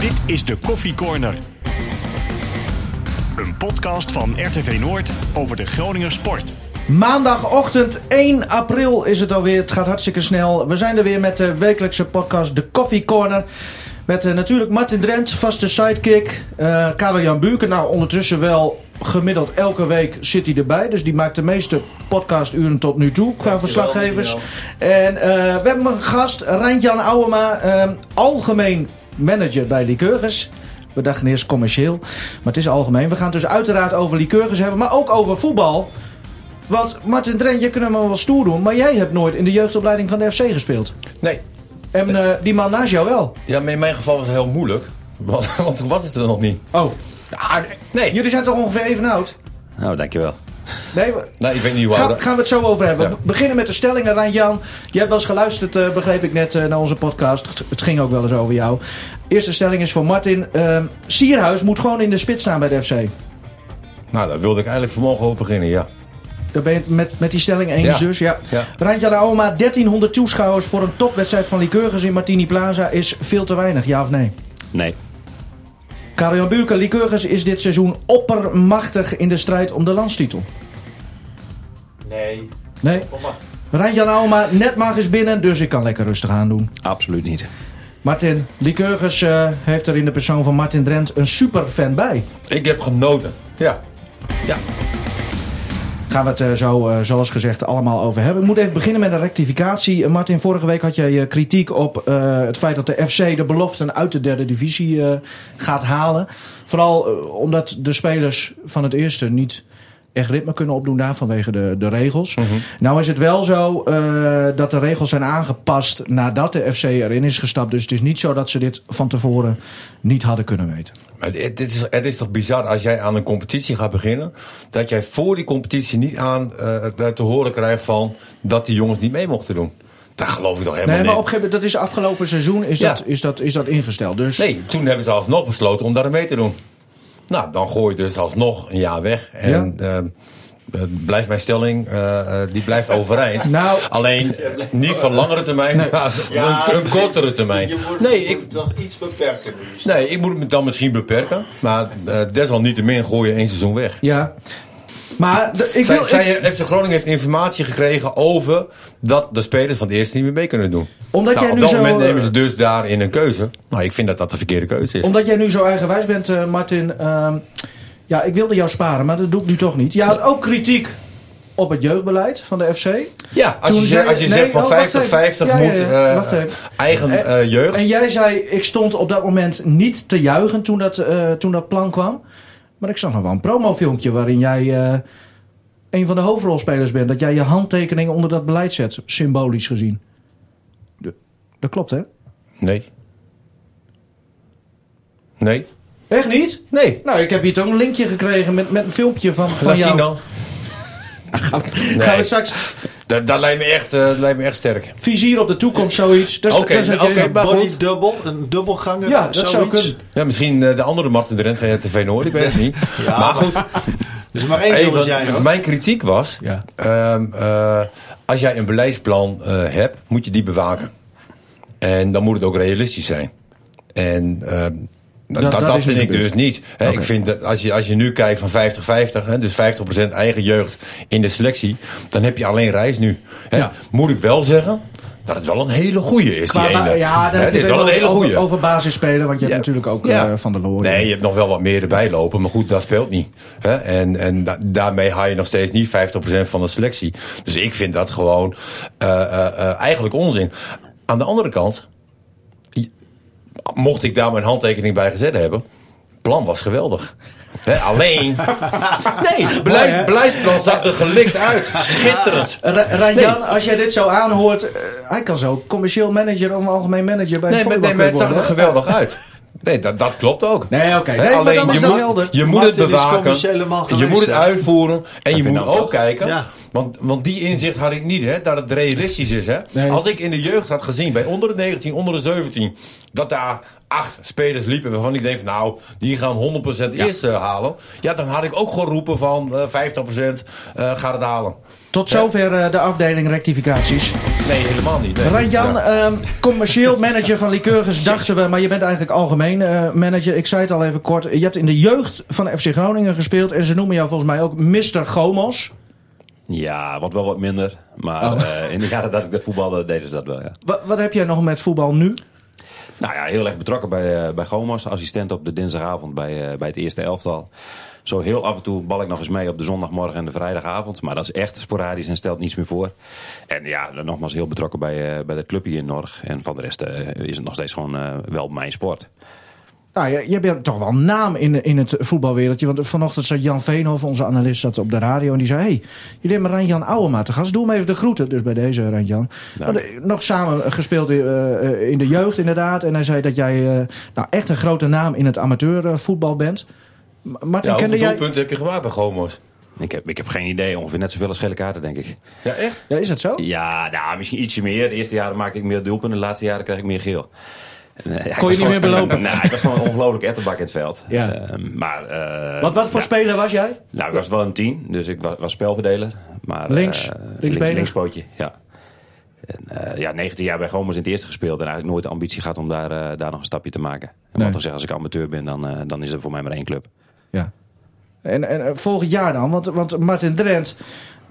Dit is de Koffie Corner. Een podcast van RTV Noord over de Groninger sport. Maandagochtend 1 april is het alweer. Het gaat hartstikke snel. We zijn er weer met de wekelijkse podcast De Coffee Corner. Met eh, natuurlijk Martin Drent, vaste sidekick. eh Karel-Jan Buurken. Nou, ondertussen wel gemiddeld elke week zit hij erbij. Dus die maakt de meeste podcasturen tot nu toe qua verslaggevers. En eh, we hebben een gast, Rijntjan Ouwema, eh, algemeen manager bij Lycurgus. We dachten eerst commercieel, maar het is algemeen. We gaan het dus uiteraard over Lycurgus hebben, maar ook over voetbal. Want Martin Drent, je kunt hem wel stoer doen, maar jij hebt nooit in de jeugdopleiding van de FC gespeeld. Nee. En eh, die man naast jou wel. Ja, maar in mijn geval was het heel moeilijk. Want, want toen was het er nog niet. Oh. Ja, Nee. Jullie zijn toch ongeveer even oud? Nou, dankjewel. Nee, we- Nou, ik weet niet hoe Gaan, gaan we het zo over hebben. Ja. We beginnen met de stellingen, Rijn-Jan. Je hebt wel eens geluisterd, eh, begreep ik net, eh, naar onze podcast. Het- ging ook wel eens over jou. Eerste stelling is voor Martin. Ehm, Sierhuis moet gewoon in de spits staan bij de FC. Nou, daar wilde ik eigenlijk vanmorgen over beginnen, ja. Daar ben je het met, met die stelling eens Ja. dus, ja. Ja. Rijntjan Aoma, 1300 toeschouwers voor een topwedstrijd van Lycurgus in Martini Plaza is veel te weinig, ja of nee? Nee. Karel-Jan Buurken, Lycurgus is dit seizoen oppermachtig in de strijd om de landstitel. Nee, Nee? onmacht. Rijntjan Aoma, net mag eens binnen, dus ik kan lekker rustig aan doen. Absoluut niet. Martin, Lycurgus eh, heeft er in de persoon van Martin Drent een superfan bij. Ik heb genoten. Ja. Ja. Gaan we het eh, zo, eh, zoals gezegd, allemaal over hebben. Ik moet even beginnen met een rectificatie. Eh, Martin, vorige week had jij kritiek op het feit dat de FC de beloften uit de derde divisie gaat halen. Vooral omdat de spelers van het eerste niet echt ritme kunnen opdoen daar vanwege de, de regels. Nou is het wel zo eh, dat de regels zijn aangepast nadat de FC erin is gestapt. Dus het is niet zo dat ze dit van tevoren niet hadden kunnen weten. Maar het, is, het is toch bizar als jij aan een competitie gaat beginnen... dat jij voor die competitie niet aan eh, te horen krijgt van... dat die jongens niet mee mochten doen. Dat geloof ik toch helemaal Nee, maar op niet. gegeven moment, dat is afgelopen seizoen, is, Ja. dat, is, dat, is dat ingesteld. Dus Nee, toen hebben ze alsnog besloten om daar mee te doen. Nou, dan gooi je dus alsnog een jaar weg. En eh, eh, blijft mijn stelling, eh, eh, die blijft overeind. Nou. Alleen niet van langere termijn, maar een, een kortere termijn. Je moet, Nee, je ik, moet toch iets beperken nu. nee, ik moet me dan misschien beperken. Maar eh, desalniettemin gooi je één seizoen weg. Ja. Maar de- ik Zij, wil, zij, ik- FC Groningen heeft informatie gekregen over dat de spelers van het eerste niet meer mee kunnen doen. Omdat Nou, jij op nu dat zo, moment eh, nemen ze dus daarin een keuze. Nou, ik vind dat dat de verkeerde keuze is. omdat jij nu zo eigenwijs bent, eh, Martin. ehm, ja, ik wilde jou sparen, maar dat doe ik nu toch niet. Je had ook kritiek op het jeugdbeleid van de FC. Ja, als Toen je, zegt, als je nee, zegt van oh, wacht 50, even. 50 Ja, ja, moet ja, eh, eigen En- jeugd. En jij zei, ik stond op dat moment niet te juichen toen dat, toen dat plan kwam. Maar ik zag nog wel een promofilmpje waarin jij eh, een van de hoofdrolspelers bent. Dat jij je handtekening onder dat beleid zet, symbolisch gezien. De- dat klopt, hè? Nee. Nee. Echt niet? Nee. Nou, ik heb hier toch een linkje gekregen met, met een filmpje van, van Laat jou. zien dan. Gaan Nee. we straks Dat, dat lijkt, me echt, eh, dat lijkt me echt sterk. vizier op de toekomst, zoiets. Oké, dat is wat oké, jij- maar goed. dubbel, een dubbelganger. Ja, dat zou kunnen. Ja, misschien eh, de andere Martin de Rent van RTV Noord, ik weet het niet. Ja, maar goed, Dus maar één zoals jij even, hoor. mijn kritiek was... Ja. ehm, eh, als jij een beleidsplan eh, hebt, moet je die bewaken. En dan moet het ook realistisch zijn. En ehm, dat, dat dat, dat is vind ik dus niet. Hè. Ik vind dat als je, als je nu kijkt van 50-50, hè, dus 50% eigen jeugd in de selectie, dan heb je alleen reis nu. Hè. Ja. Moet ik wel zeggen dat het wel een hele goeie is, die Qua- ene. ja, het is wel een hele goeie. over basis spelen, want je hebt Ja. natuurlijk ook Ja. eh, Van der Loor. Nee, je hebt nog wel wat meer erbij lopen. Maar goed, dat speelt niet. En, en da- daarmee haal je nog steeds niet 50% van de selectie. Dus ik vind dat gewoon eh, eh, eigenlijk onzin. Aan de andere kant, mocht ik daar mijn handtekening bij gezet hebben, plan was geweldig. Hè, alleen. Nee, beleid, beleidsplan zag er gelikt uit. Schitterend. Rijn-Jan, als jij dit zo aanhoort, eh, hij kan zo commercieel manager of algemeen manager bij Nee, de nee, maar het zag er geweldig uit. Nee, dat, dat klopt ook. Nee, oké. Nee, alleen je moet, je moet het bewaken, je moet het uitvoeren en je moet ook toch. kijken Ja. Want, want die inzicht had ik niet, hè, dat het realistisch is. Hè. Nee. Als ik in de jeugd had gezien, bij onder de 19, onder de 17, dat daar acht spelers liepen waarvan ik denk van nou, die gaan 100% eerst eh, halen. Ja, dan had ik ook geroepen van eh 50% eh gaat het halen. Tot zover eh, de afdeling rectificaties. Nee, helemaal niet. Nee. Ranjan, Ja. ehm, commercieel manager van Lycurgus, dachten we, maar je bent eigenlijk algemeen eh, manager. Ik zei het al even kort. Je hebt in de jeugd van FC Groningen gespeeld en ze noemen jou volgens mij ook Mr. Gomos. Ja, wat wel wat minder. Maar Oh. eh, in de jaren dat ik de voetbalde, deden ze dat wel, ja. Wat, wat heb jij nog met voetbal nu? Nou ja, heel erg betrokken bij, eh bij Gomos. Assistent op de dinsdagavond bij, eh, bij het eerste elftal. Zo heel af en toe bal ik nog eens mee op de zondagmorgen en de vrijdagavond. Maar dat is echt sporadisch en stelt niets meer voor. En ja, nogmaals heel betrokken bij, bij dat clubje in Norg. En van de rest is het nog steeds gewoon wel mijn sport. Nou, je, je bent toch wel een naam in, in het voetbalwereldje. Want vanochtend zat Jan Veenhoff, onze analist, zat op de radio. En die zei, hey, jullie hebben Ranjan Ouwema te gast. Doe hem even de groeten. Dus bij deze, Ranjan. We hadden nog samen gespeeld eh, eh, in de jeugd inderdaad. En hij zei dat jij eh, nou, echt een grote naam in het amateurvoetbal bent. Martin, Ja, kende hoeveel jij... doelpunten heb je gemaakt bij Gomos? Ik heb, ik heb geen idee, ongeveer net zoveel als gele kaarten, denk ik. Ja, echt? Ja, is dat zo? Ja, nou, misschien ietsje meer. De eerste jaren maakte ik meer doelpunten, de laatste jaren kreeg ik meer geel. Ja, Kon je niet gewoon- meer belopen? Nou, ik was gewoon een ongelooflijk ettenbak in het veld. Ja. Ehm, maar, eh, Wat, wat voor ja. speler was jij? Nou, ik was wel een tien, dus ik was, was spelverdeler. Maar, Links? eh, Linksbenig? links, linkspootje, ja. En, eh, ja, 19 jaar bij Gomers in het eerste gespeeld. En eigenlijk nooit de ambitie gehad om daar, daar nog een stapje te maken. En Nee. wat ik zeg, als ik amateur ben, dan, eh, dan is er voor mij maar één club. Ja. En, en volgend jaar dan? Want, want Martin Drent, we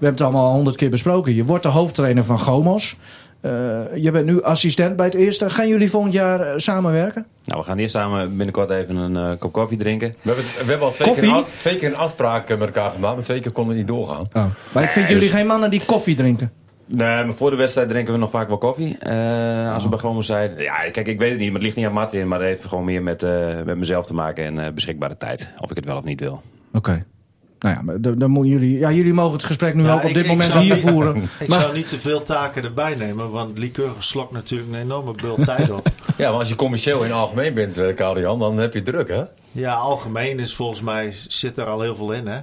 hebben het allemaal honderd keer besproken. Je wordt de hoofdtrainer van Gomos. Eh, je bent nu assistent bij het eerste. Gaan jullie volgend jaar eh, samenwerken? Nou, we gaan eerst samen binnenkort even een eh, kop koffie drinken. We hebben, we hebben al twee Koffie? keer, een, twee keer een afspraak met elkaar gemaakt, maar twee keer konden we niet doorgaan. Maar ik vind Nee, jullie dus- geen mannen die koffie drinken. Nee, maar voor de wedstrijd drinken we nog vaak wel koffie. Eh, als we bij Gomers zijn. Ja, kijk, ik weet het niet, maar het ligt niet aan Martin. Maar het heeft gewoon meer met, eh, met mezelf te maken en eh, beschikbare tijd. Of ik het wel of niet wil. Oké. Nou ja, maar dan dan moeten jullie, ja, jullie mogen het gesprek nu Ja, ook op ik- dit ik moment hier niet- voeren. Ik Maar- zou niet te veel taken erbij nemen, want liqueur slokt natuurlijk een enorme bult tijd op. Ja, maar als je commercieel in het algemeen bent, eh Karel-Jan, dan heb je druk, hè? Ja, algemeen is volgens mij zit er al heel veel in, hè?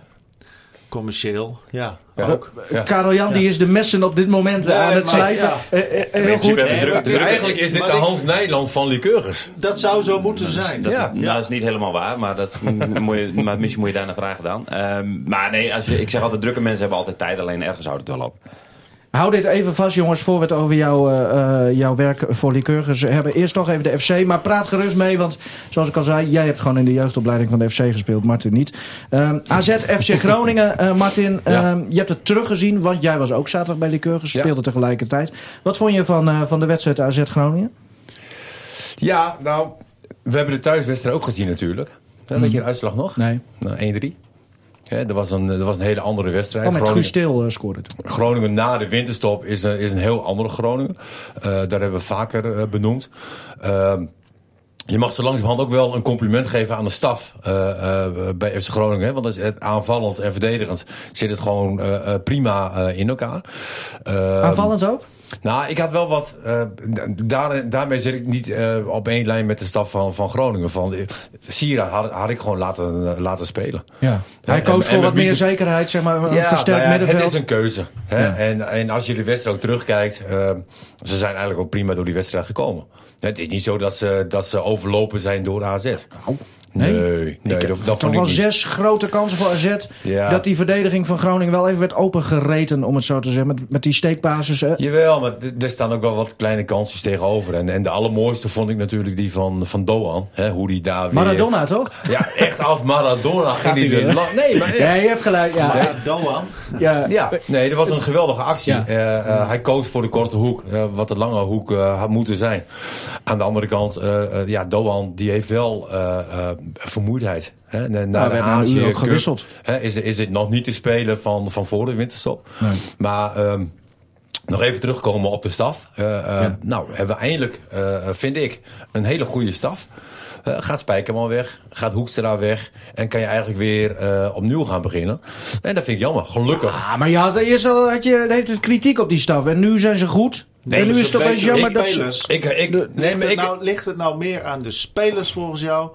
Commercieel, ja. Ja, ook. Ja. Karel Jan die is de messen op dit moment Nee, aan het slijpen. ja. Eh, eh, eh, heel goed. Dus eigenlijk is dit Maar de ik- Hans Nijland van Lycurgus. Dat zou zo moeten zijn. Dat, Ja. dat is niet helemaal waar, maar, dat, moet je, maar misschien moet je daar naar vragen dan. Ehm, maar nee, als je, ik zeg altijd, drukke mensen hebben altijd tijd, alleen ergens houdt het wel op. Hou dit even vast, jongens, voor we het over jou, eh, eh, jouw werk voor Lycurgus hebben. Eerst toch even de FC, maar praat gerust mee, want zoals ik al zei, jij hebt gewoon in de jeugdopleiding van de FC gespeeld, Martin niet. Ehm, AZ FC Groningen, eh, Martin, Ja. ehm, je hebt het teruggezien, want jij was ook zaterdag bij Lycurgus, Ja. speelde tegelijkertijd. Wat vond je van, van de wedstrijd AZ Groningen? Ja, nou, we hebben de thuiswedstrijd ook gezien natuurlijk. Weet je de uitslag nog? Nee. Nou, 1-3. Hè, dat, was een, dat was een hele andere wedstrijd. Oh, met Groningen- Stil eh, scoorde toen. Groningen na de winterstop is, een- is een heel andere Groningen. Eh, daar hebben we vaker eh, benoemd. Ehm, je mag zo langzamerhand ook wel een compliment geven aan de staf bij FC Groningen. Hè? Want dat is het aanvallend en verdedigend zit het gewoon prima in elkaar. Ehm, Aanvallend ook? Nou, ik had wel wat. eh, daar, daarmee zit ik niet eh, op één lijn met de staf van, van Groningen. Van, eh, Sierra had, had ik gewoon laten, laten spelen. Ja. Hij koos en voor wat meer zekerheid, zeg maar, Ja, versterkt nou ja, middenveld. Het is een keuze. Hè? Ja. En, en als je de wedstrijd ook terugkijkt, ze zijn eigenlijk ook prima door die wedstrijd gekomen. Het is niet zo dat ze, dat ze overlopen zijn door AZ. Nee. Nee, nee, dat, dat toch wel zes grote kansen voor AZ. Ja. Dat die verdediging van Groningen wel even werd opengereten, om het zo te zeggen. Met, met die steekbasis. Jawel, maar er staan ook wel wat kleine kansjes tegenover. En, en de allermooiste vond ik natuurlijk die van, van Doan. Hè, hoe die daar weer... Maradona, toch? Ja, echt af Maradona ging hij die la- Nee, maar echt. Ja, je hebt gelijk. Ja. Doan. Ja. Ja, nee, dat was een geweldige actie. Ja. Eh, eh, hij koos voor de korte hoek, eh, wat de lange hoek had moeten zijn. Aan de andere kant, ja, Doan die heeft wel vermoeidheid. Hè? Na, na Nou, de Azië ook gewisseld. hè, is, is het nog niet te spelen van, van voor de winterstop. Nee. Maar ehm, nog even terugkomen op de staf. Eh, eh, Ja. Nou, hebben we eindelijk, eh, vind ik, een hele goede staf. Eh, gaat Spijkerman weg, gaat Hoekstra weg en kan je eigenlijk weer eh, opnieuw gaan beginnen. En dat vind ik jammer, gelukkig. Ah, maar je had, eerst al had je heeft het kritiek op die staf. En nu zijn ze goed. Nee, en nu is het een opeens beetje jammer dat ze... Ik, ik, nee, ligt, maar het ik, nou, ligt het nou meer aan de spelers volgens jou?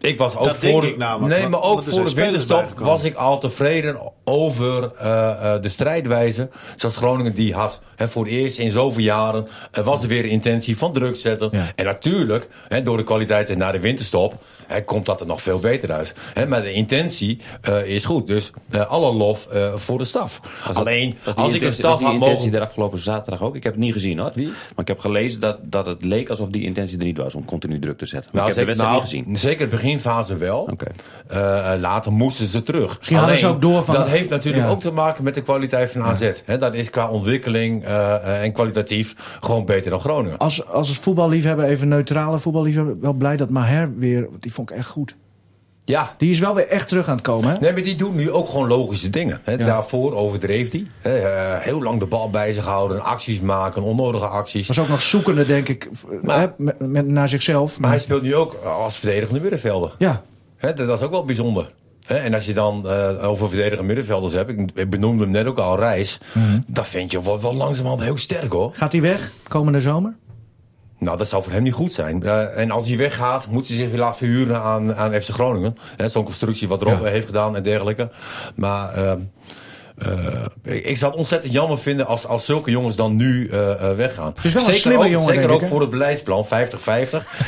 Ik was ook dat voor de, ik namelijk, nee, maar ook voor de winterstop was ik al tevreden over eh, eh, de strijdwijze zoals Groningen die had. Hè, voor het eerst in zoveel jaren eh, was er weer intentie van druk zetten. Ja. En natuurlijk, hè, door de kwaliteit na de winterstop, hè, komt dat er nog veel beter uit. Hè, maar de intentie is goed. Dus alle lof voor de staf. Dat- Alleen, als ik een intentie- staf had intentie mogen... er afgelopen zaterdag ook? Ik heb het niet gezien hoor. Maar ik heb gelezen dat, dat het leek alsof die intentie er niet was om continu druk te zetten. Maar Nou, ik heb de zeker, wedstrijd nou, niet gezien. zeker de beginfase wel. Later moesten ze terug. Misschien hadden ze ook door van- Dat heeft natuurlijk Ja. ook te maken met de kwaliteit van AZ. Hè, dat is qua ontwikkeling eh, eh, en kwalitatief gewoon beter dan Groningen. Als, als voetballiefhebber, even neutrale voetballiefhebber, wel blij dat Maher weer, want die vond ik echt goed. Ja. Die is wel weer echt terug aan het komen, hè? Nee, maar die doet nu ook gewoon logische dingen. Hè. Ja. Daarvoor overdreef hij. Eh, heel lang de bal bij zich houden, acties maken, onnodige acties. Was ook nog zoekende, denk ik, Maar- hè, met, met- naar zichzelf. Maar hij speelt nu ook als verdedigende middenvelder. Ja, Hè, dat is ook wel bijzonder. En als je dan eh, over verdedigende middenvelders hebt, ik, benoemde hem net ook al, Reis. Mhm. Dat vind je wel, wel langzamerhand heel sterk hoor. gaat hij weg komende zomer? Nou, dat zou voor hem niet goed zijn. Eh, en als hij weggaat, moet hij zich weer laten verhuren aan, aan FC Groningen. Hè, Zo'n constructie wat Rob Ja. heeft gedaan en dergelijke. Maar ehm, eh, ik, zou het ontzettend jammer vinden als, als zulke jongens dan nu eh, eh, weggaan. is wel een zeker slimme ook, jongen, Zeker ook ik, voor het beleidsplan 50-50.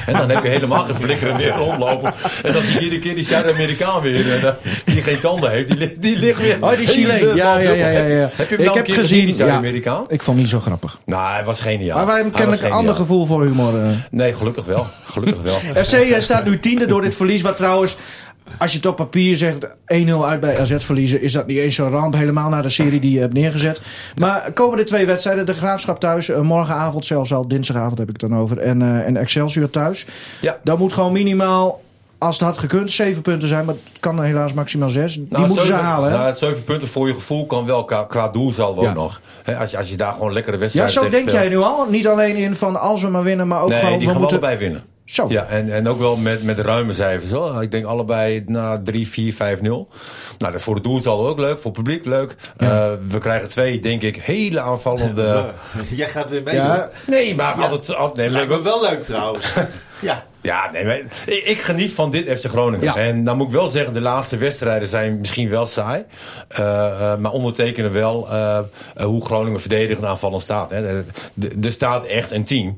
en dan heb je helemaal geen flikkeren meer rondlopen. En dan zie je iedere keer die Zuid-Amerikaan weer. En, die geen tanden heeft. Die, li- die ligt weer. Oh, die Chileen. Ja, ja, ja, ja, dubbel. ja. Heb je hem Ik nou heb gezien, gezien, die. Zuid-Amerikaan? Ik vond niet zo grappig. Nou, hij was geniaal. maar wij hebben kennelijk een ander gevoel voor humor. Nee, gelukkig wel. Gelukkig wel. FC staat nu tiende door dit verlies. Wat trouwens, als je het op papier zegt 1-0 uit bij AZ verliezen, is dat niet eens zo'n ramp. Helemaal naar de serie die je hebt neergezet. Maar komende twee wedstrijden, de Graafschap thuis, eh, morgenavond zelfs al, dinsdagavond heb ik het dan over. En, eh, en Excelsior thuis. Ja. Dan moet gewoon minimaal, als het had gekund, zeven punten zijn. Maar het kan helaas maximaal zes. Die Nou, moeten ze halen. Nou, zeven punten voor je gevoel kan wel qua, qua doelsaldo Ja. ook nog. Als, je, als je daar gewoon lekkere ja, wedstrijden zo tegen denk jij nu al. Niet alleen in van als we maar winnen, maar ook Nee, gewoon... die we gaan moeten... allebei winnen. Zo. Ja, en, en ook wel met, met ruime cijfers. Hoor. Ik denk allebei na 3, 4, 5, 0. Nou, dat voor het doelsaldo ook leuk. Voor het publiek leuk. Eh, we krijgen twee, denk ik, hele aanvallende... Jij gaat weer mee. Ja, Nee, maar als het... nee, Lijkt me wel leuk trouwens. ja. Ja, nee, maar ik, ik geniet van dit FC Groningen. Ja. En dan moet ik wel zeggen, de laatste wedstrijden zijn misschien wel saai. Eh, eh, maar ondertekenen wel eh, hoe Groningen verdedigend aanvallend staat. Hè. Er- staat echt een team.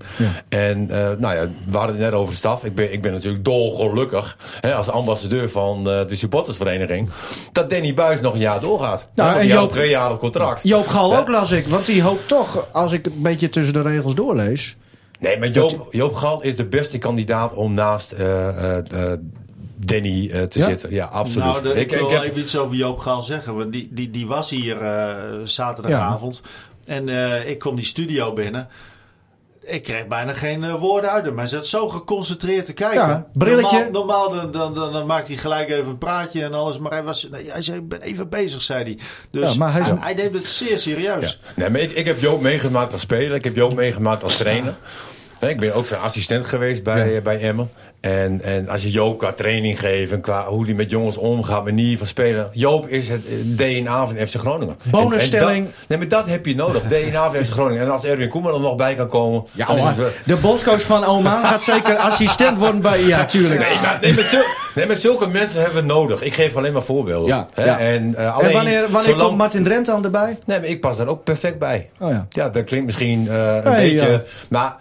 En nou ja, we hadden het net over de staf. Ik ben, ik ben natuurlijk dolgelukkig hè, als ambassadeur van de supportersvereniging. Dat Danny Buis nog een jaar doorgaat. Nou, en Joop- een tweejarig contract. Joop Gal ook las ik. Want die hoopt toch, als ik het een beetje tussen de regels doorlees... Nee, maar Joop, Joop Gal is de beste kandidaat om naast eh, eh, eh, Danny eh, te Ja? zitten. Ja, absoluut. Nou, de- ik, wil heb- even iets over Joop Gaal zeggen. Want die, die, die was hier eh, zaterdagavond. En eh, ik kom die studio binnen. Ik kreeg bijna geen woorden uit hem. Hij zat zo geconcentreerd te kijken. Ja, brilletje. Normaal, normaal dan, dan, dan, dan maakt hij gelijk even een praatje en alles. Maar hij, was, nee, hij zei, ik ben even bezig, zei hij. Dus Ja, maar hij hij, is hij, neemt het zeer serieus. Nee, maar ik, ik heb Joop meegemaakt als speler. Ik heb Joop meegemaakt als trainer. Nee, ik ben ook zijn assistent geweest bij, Ja. eh, bij Emmen. En, en als je Joop qua training geeft en qua hoe hij met jongens omgaat, manier van spelen. Joop is het eh, DNA van FC Groningen. Bonusstelling. Nee, maar dat heb je nodig. DNA van FC Groningen. En als Erwin Koeman er nog bij kan komen. Ja, dan is het hoor. wel- de bondscoach van Oman gaat zeker assistent worden bij... Ja, tuurlijk. Nee, maar, nee, maar, zul- nee, maar zulke mensen hebben we nodig. Ik geef alleen maar voorbeelden. Ja, Hè? ja. En, eh, alleen, en wanneer, wanneer zolang- komt Martin Drent dan erbij? Nee, maar ik pas daar ook perfect bij. Oh ja. Ja, dat klinkt misschien eh, een beetje... ja. Maar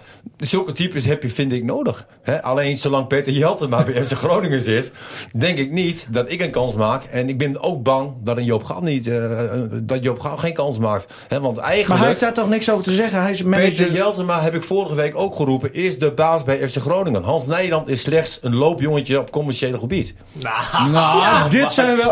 zulke types heb je, vind ik, nodig. Hè? Alleen zolang Peter Jeltema bij FC Groningen zit... denk ik niet dat ik een kans maak. En ik ben ook bang dat een Joop Gaal niet... eh, dat Joop Gaal geen kans maakt. Hè? Want Maar eigenlijk... hij heeft daar toch niks over te zeggen? Hij is manager... Peter Jeltema, heb ik vorige week ook geroepen... is de baas bij FC Groningen. Hans Nijland is slechts een loopjongetje op commerciële gebied. Nou, Nou, dit zijn wel-.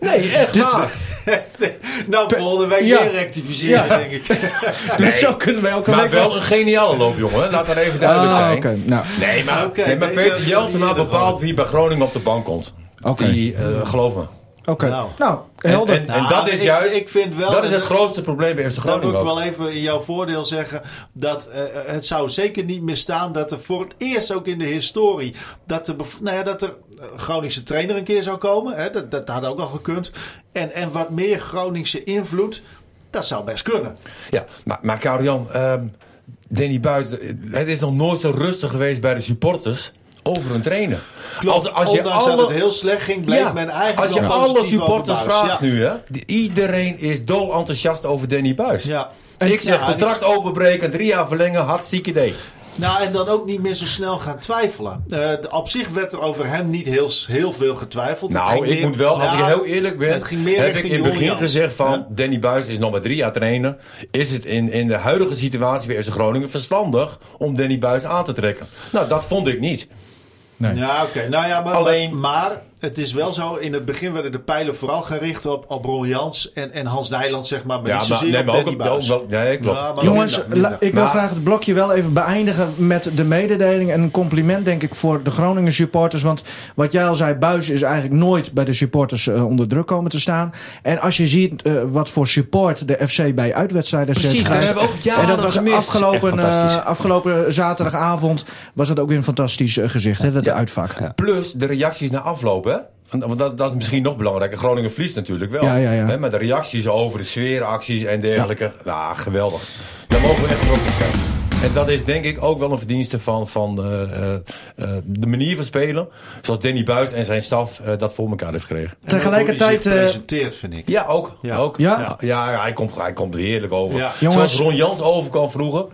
Nee, echt waar. nou, volgende week Ja. weer rectificeren, Ja. denk ik. Dus zo kunnen wij elke Maar wel een geniale loopjongen. Laat dat even duidelijk Ah, zijn. oké. Nou, Nee, maar, nee, maar Peter Jeltema bepaalt wie bij Groningen op de bank komt. Oké. Die, eh, geloof me. oké. Nou. Nou, En, helder. en, en Nou, dat is juist. ik vind wel- dat is het grootste probleem bij FC Dan Groningen. moet ik ook. wel even in jouw voordeel zeggen dat eh, het zou zeker niet meer staan dat er voor het eerst ook in de historie dat er, nou ja, dat er eh, Groningse trainer een keer zou komen. Hè, dat, dat had ook al gekund. En, en wat meer Groningse invloed, dat zou best kunnen. Ja, maar, maar Karel-Jan, ehm, Danny Buis, het is nog nooit zo rustig geweest bij de supporters. over een trainer. Klopt, ondanks dat het heel slecht ging, bleef men eigenlijk Als je alle supporters vraagt Ja. nu, hè. Iedereen is dol enthousiast over Danny Buis. Ja. Ik zeg Ja, contract openbreken, drie jaar verlengen, hartstikke idee. Nou, en dan ook niet meer zo snel gaan twijfelen. Eh, de- op zich werd er over hem niet heel, heel veel getwijfeld. Nou, ik meer- moet wel, als ik heel eerlijk ben, het ging meer heb ik in het begin Jans. gezegd van Ja. Danny Buis is nog maar drie jaar trainer. Is het in, in de huidige situatie bij FC Groningen verstandig om Danny Buis aan te trekken? Nou, dat vond ik niet. Nee. Ja, oké. Nou ja, maar, Alleen- maar het is wel zo. In het begin werden de pijlen vooral gericht op, op Ron Jans en, en Hans Nijland, zeg maar. Maar Ja, maar, nee, maar ook op, wel, nee, klopt. Ja, Jongens, minder, minder. la- ik wil Maar- graag het blokje wel even beëindigen met de mededeling. En een compliment, denk ik, voor de Groningen supporters. Want wat jij al zei, Buis is eigenlijk nooit bij de supporters eh, onder druk komen te staan. En als je ziet eh, wat voor support de FC bij uitwedstrijden zet. Precies, daar hebben we ook en jaren dat was gemist. afgelopen, eh, afgelopen zaterdagavond was het ook weer een fantastisch gezicht, hè, dat Ja. uitvak. Plus de reacties na? Want want dat, dat is misschien nog belangrijker. Groningen verliest natuurlijk wel. Ja, ja, ja. Hè, Maar de reacties over de sfeeracties en dergelijke. Nou, geweldig. Daar mogen we echt trots op zijn. En dat is denk ik ook wel een verdienste van, van eh, eh, eh, de manier van spelen. Zoals Danny Buis en zijn staf dat voor elkaar heeft gekregen. En ook hoe Tegelijkertijd, hij zich presenteert, vind ik. Ja, ook. Ja. ook. Ja? Ja, ja, hij, komt, hij komt er heerlijk over. Zoals Ron Jans overkwam vroeger.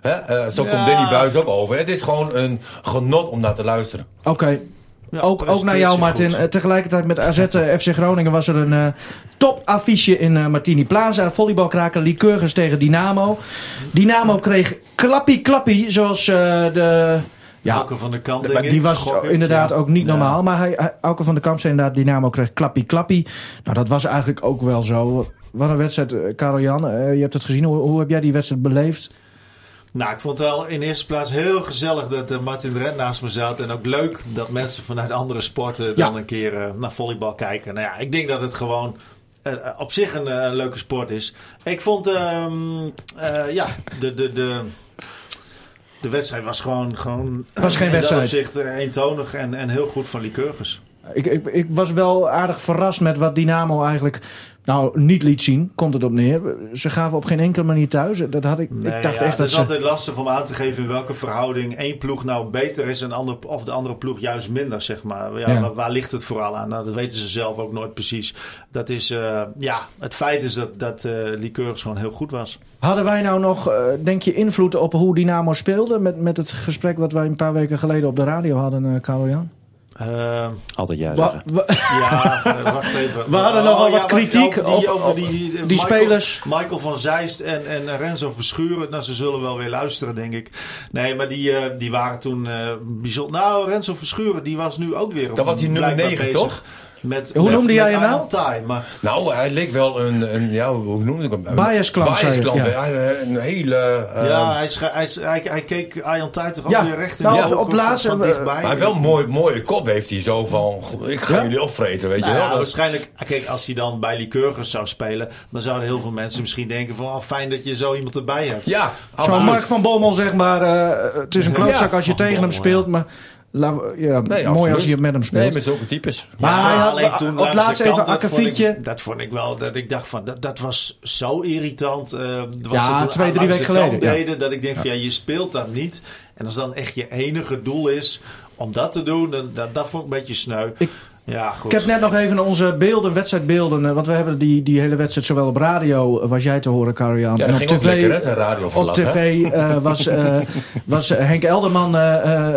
Hè, eh, zo Ja. komt Danny Buis ook over. Het is gewoon een genot om naar te luisteren. Oké. Ja, ook, ook naar jou, Martin. goed. Eh, tegelijkertijd met AZ eh, FC Groningen was er een eh topaffiche in eh, Martini Plaza. Volleybalkraker Lycurgus tegen Dynamo. Dynamo kreeg klappie klappie, zoals eh, de... Ja, Auke van de ik, die was inderdaad Ja. ook niet Ja. normaal. Maar hij, hij- Auke van de Kamp zei inderdaad, Dynamo kreeg klappie klappie. Nou, dat was eigenlijk ook wel zo. Wat een wedstrijd, Karel Jan. eh, je hebt het gezien. Hoe, hoe heb jij die wedstrijd beleefd? Nou, ik vond het wel in eerste plaats heel gezellig dat eh, Martin de Rent naast me zat. En ook leuk dat mensen vanuit andere sporten Ja. dan een keer eh, naar volleybal kijken. Nou ja, ik denk dat het gewoon eh, op zich een leuke sport is. Ik vond, ehm, eh, ja, de, de, de, de wedstrijd was gewoon, gewoon Was geen in wedstrijd. dat opzicht eentonig en, en heel goed van Lycurgus. Ik, ik, ik was wel aardig verrast met wat Dynamo eigenlijk nou, niet liet zien. Komt het op neer. Ze gaven op geen enkele manier thuis. Dat had ik, Nee, ik dacht ja, echt het dat is ze... altijd lastig om aan te geven in welke verhouding één ploeg nou beter is en de andere, of de andere ploeg juist minder, zeg maar. Ja, Ja. Waar, waar ligt het vooral aan? Nou, dat weten ze zelf ook nooit precies. Dat is, eh, ja, het feit is dat, dat Lycurgus gewoon heel goed was. Hadden wij nou nog, eh, denk je, invloed op hoe Dynamo speelde? Met, met het gesprek wat wij een paar weken geleden op de radio hadden, Karel Eh, Altijd ja Wa- zeggen. wa- ja, eh, wacht even. We hadden nogal wat wacht, kritiek over die, op- over op die, die, die Michael- spelers. Michael van Zeist en, en Renzo Verschuren. Nou, ze zullen wel weer luisteren, denk ik. Nee, maar die, eh, die waren toen eh bijzonder. Nou, Renzo Verschuren, die was nu ook weer op Dat was die nummer blijkbaar 9, bezig toch? Met, Hoe met- noemde met jij hem nou? Maar Nou, hij leek wel een, een ja, hoe noemde ik hem? Een Biasklant, zei je, Biasklant, ja. ja. Een hele... eh, ja, hij, hij, hij, hij keek Arjan Tai toch ook Ja, weer recht in nou, de op- laatste, van, van eh, dichtbij. Maar wel een mooi, mooie kop heeft hij zo van... "Goh, Ik ga Ja? jullie opvreten, weet Nou je wel. ja, Dat- waarschijnlijk, kijk, als hij dan bij Lycurgus zou spelen, dan zouden heel veel mensen misschien denken van, oh, fijn dat je zo iemand erbij hebt. ja, Zo'n. Mark van Bommel, zeg maar. eh, het is een klootzak Ja, als je tegen hem speelt. Maar ja, Nee, mooi als je met hem speelt. Nee, met zulke types. Maar hij had alleen toen op langs de laatst even kant, dat vond ik- akkefietje. Dat vond ik wel, dat ik dacht van, dat, dat was zo irritant. eh, wat Ja, twee, drie weken geleden, ja. Deden, dat ik denk van, ja, je speelt dat niet. En als dan echt je enige doel is om dat te doen, dan, dat, dat vond ik een beetje sneu. Ik- ja, goed. Ik heb net nog even onze beelden, wedstrijdbeelden. eh, Want we hebben die, die hele wedstrijd zowel op radio, eh, was jij te horen, Karel-Jan. Ja, en op ging tv, lekker, hè, Op tv eh, was, eh, was Henk Elderman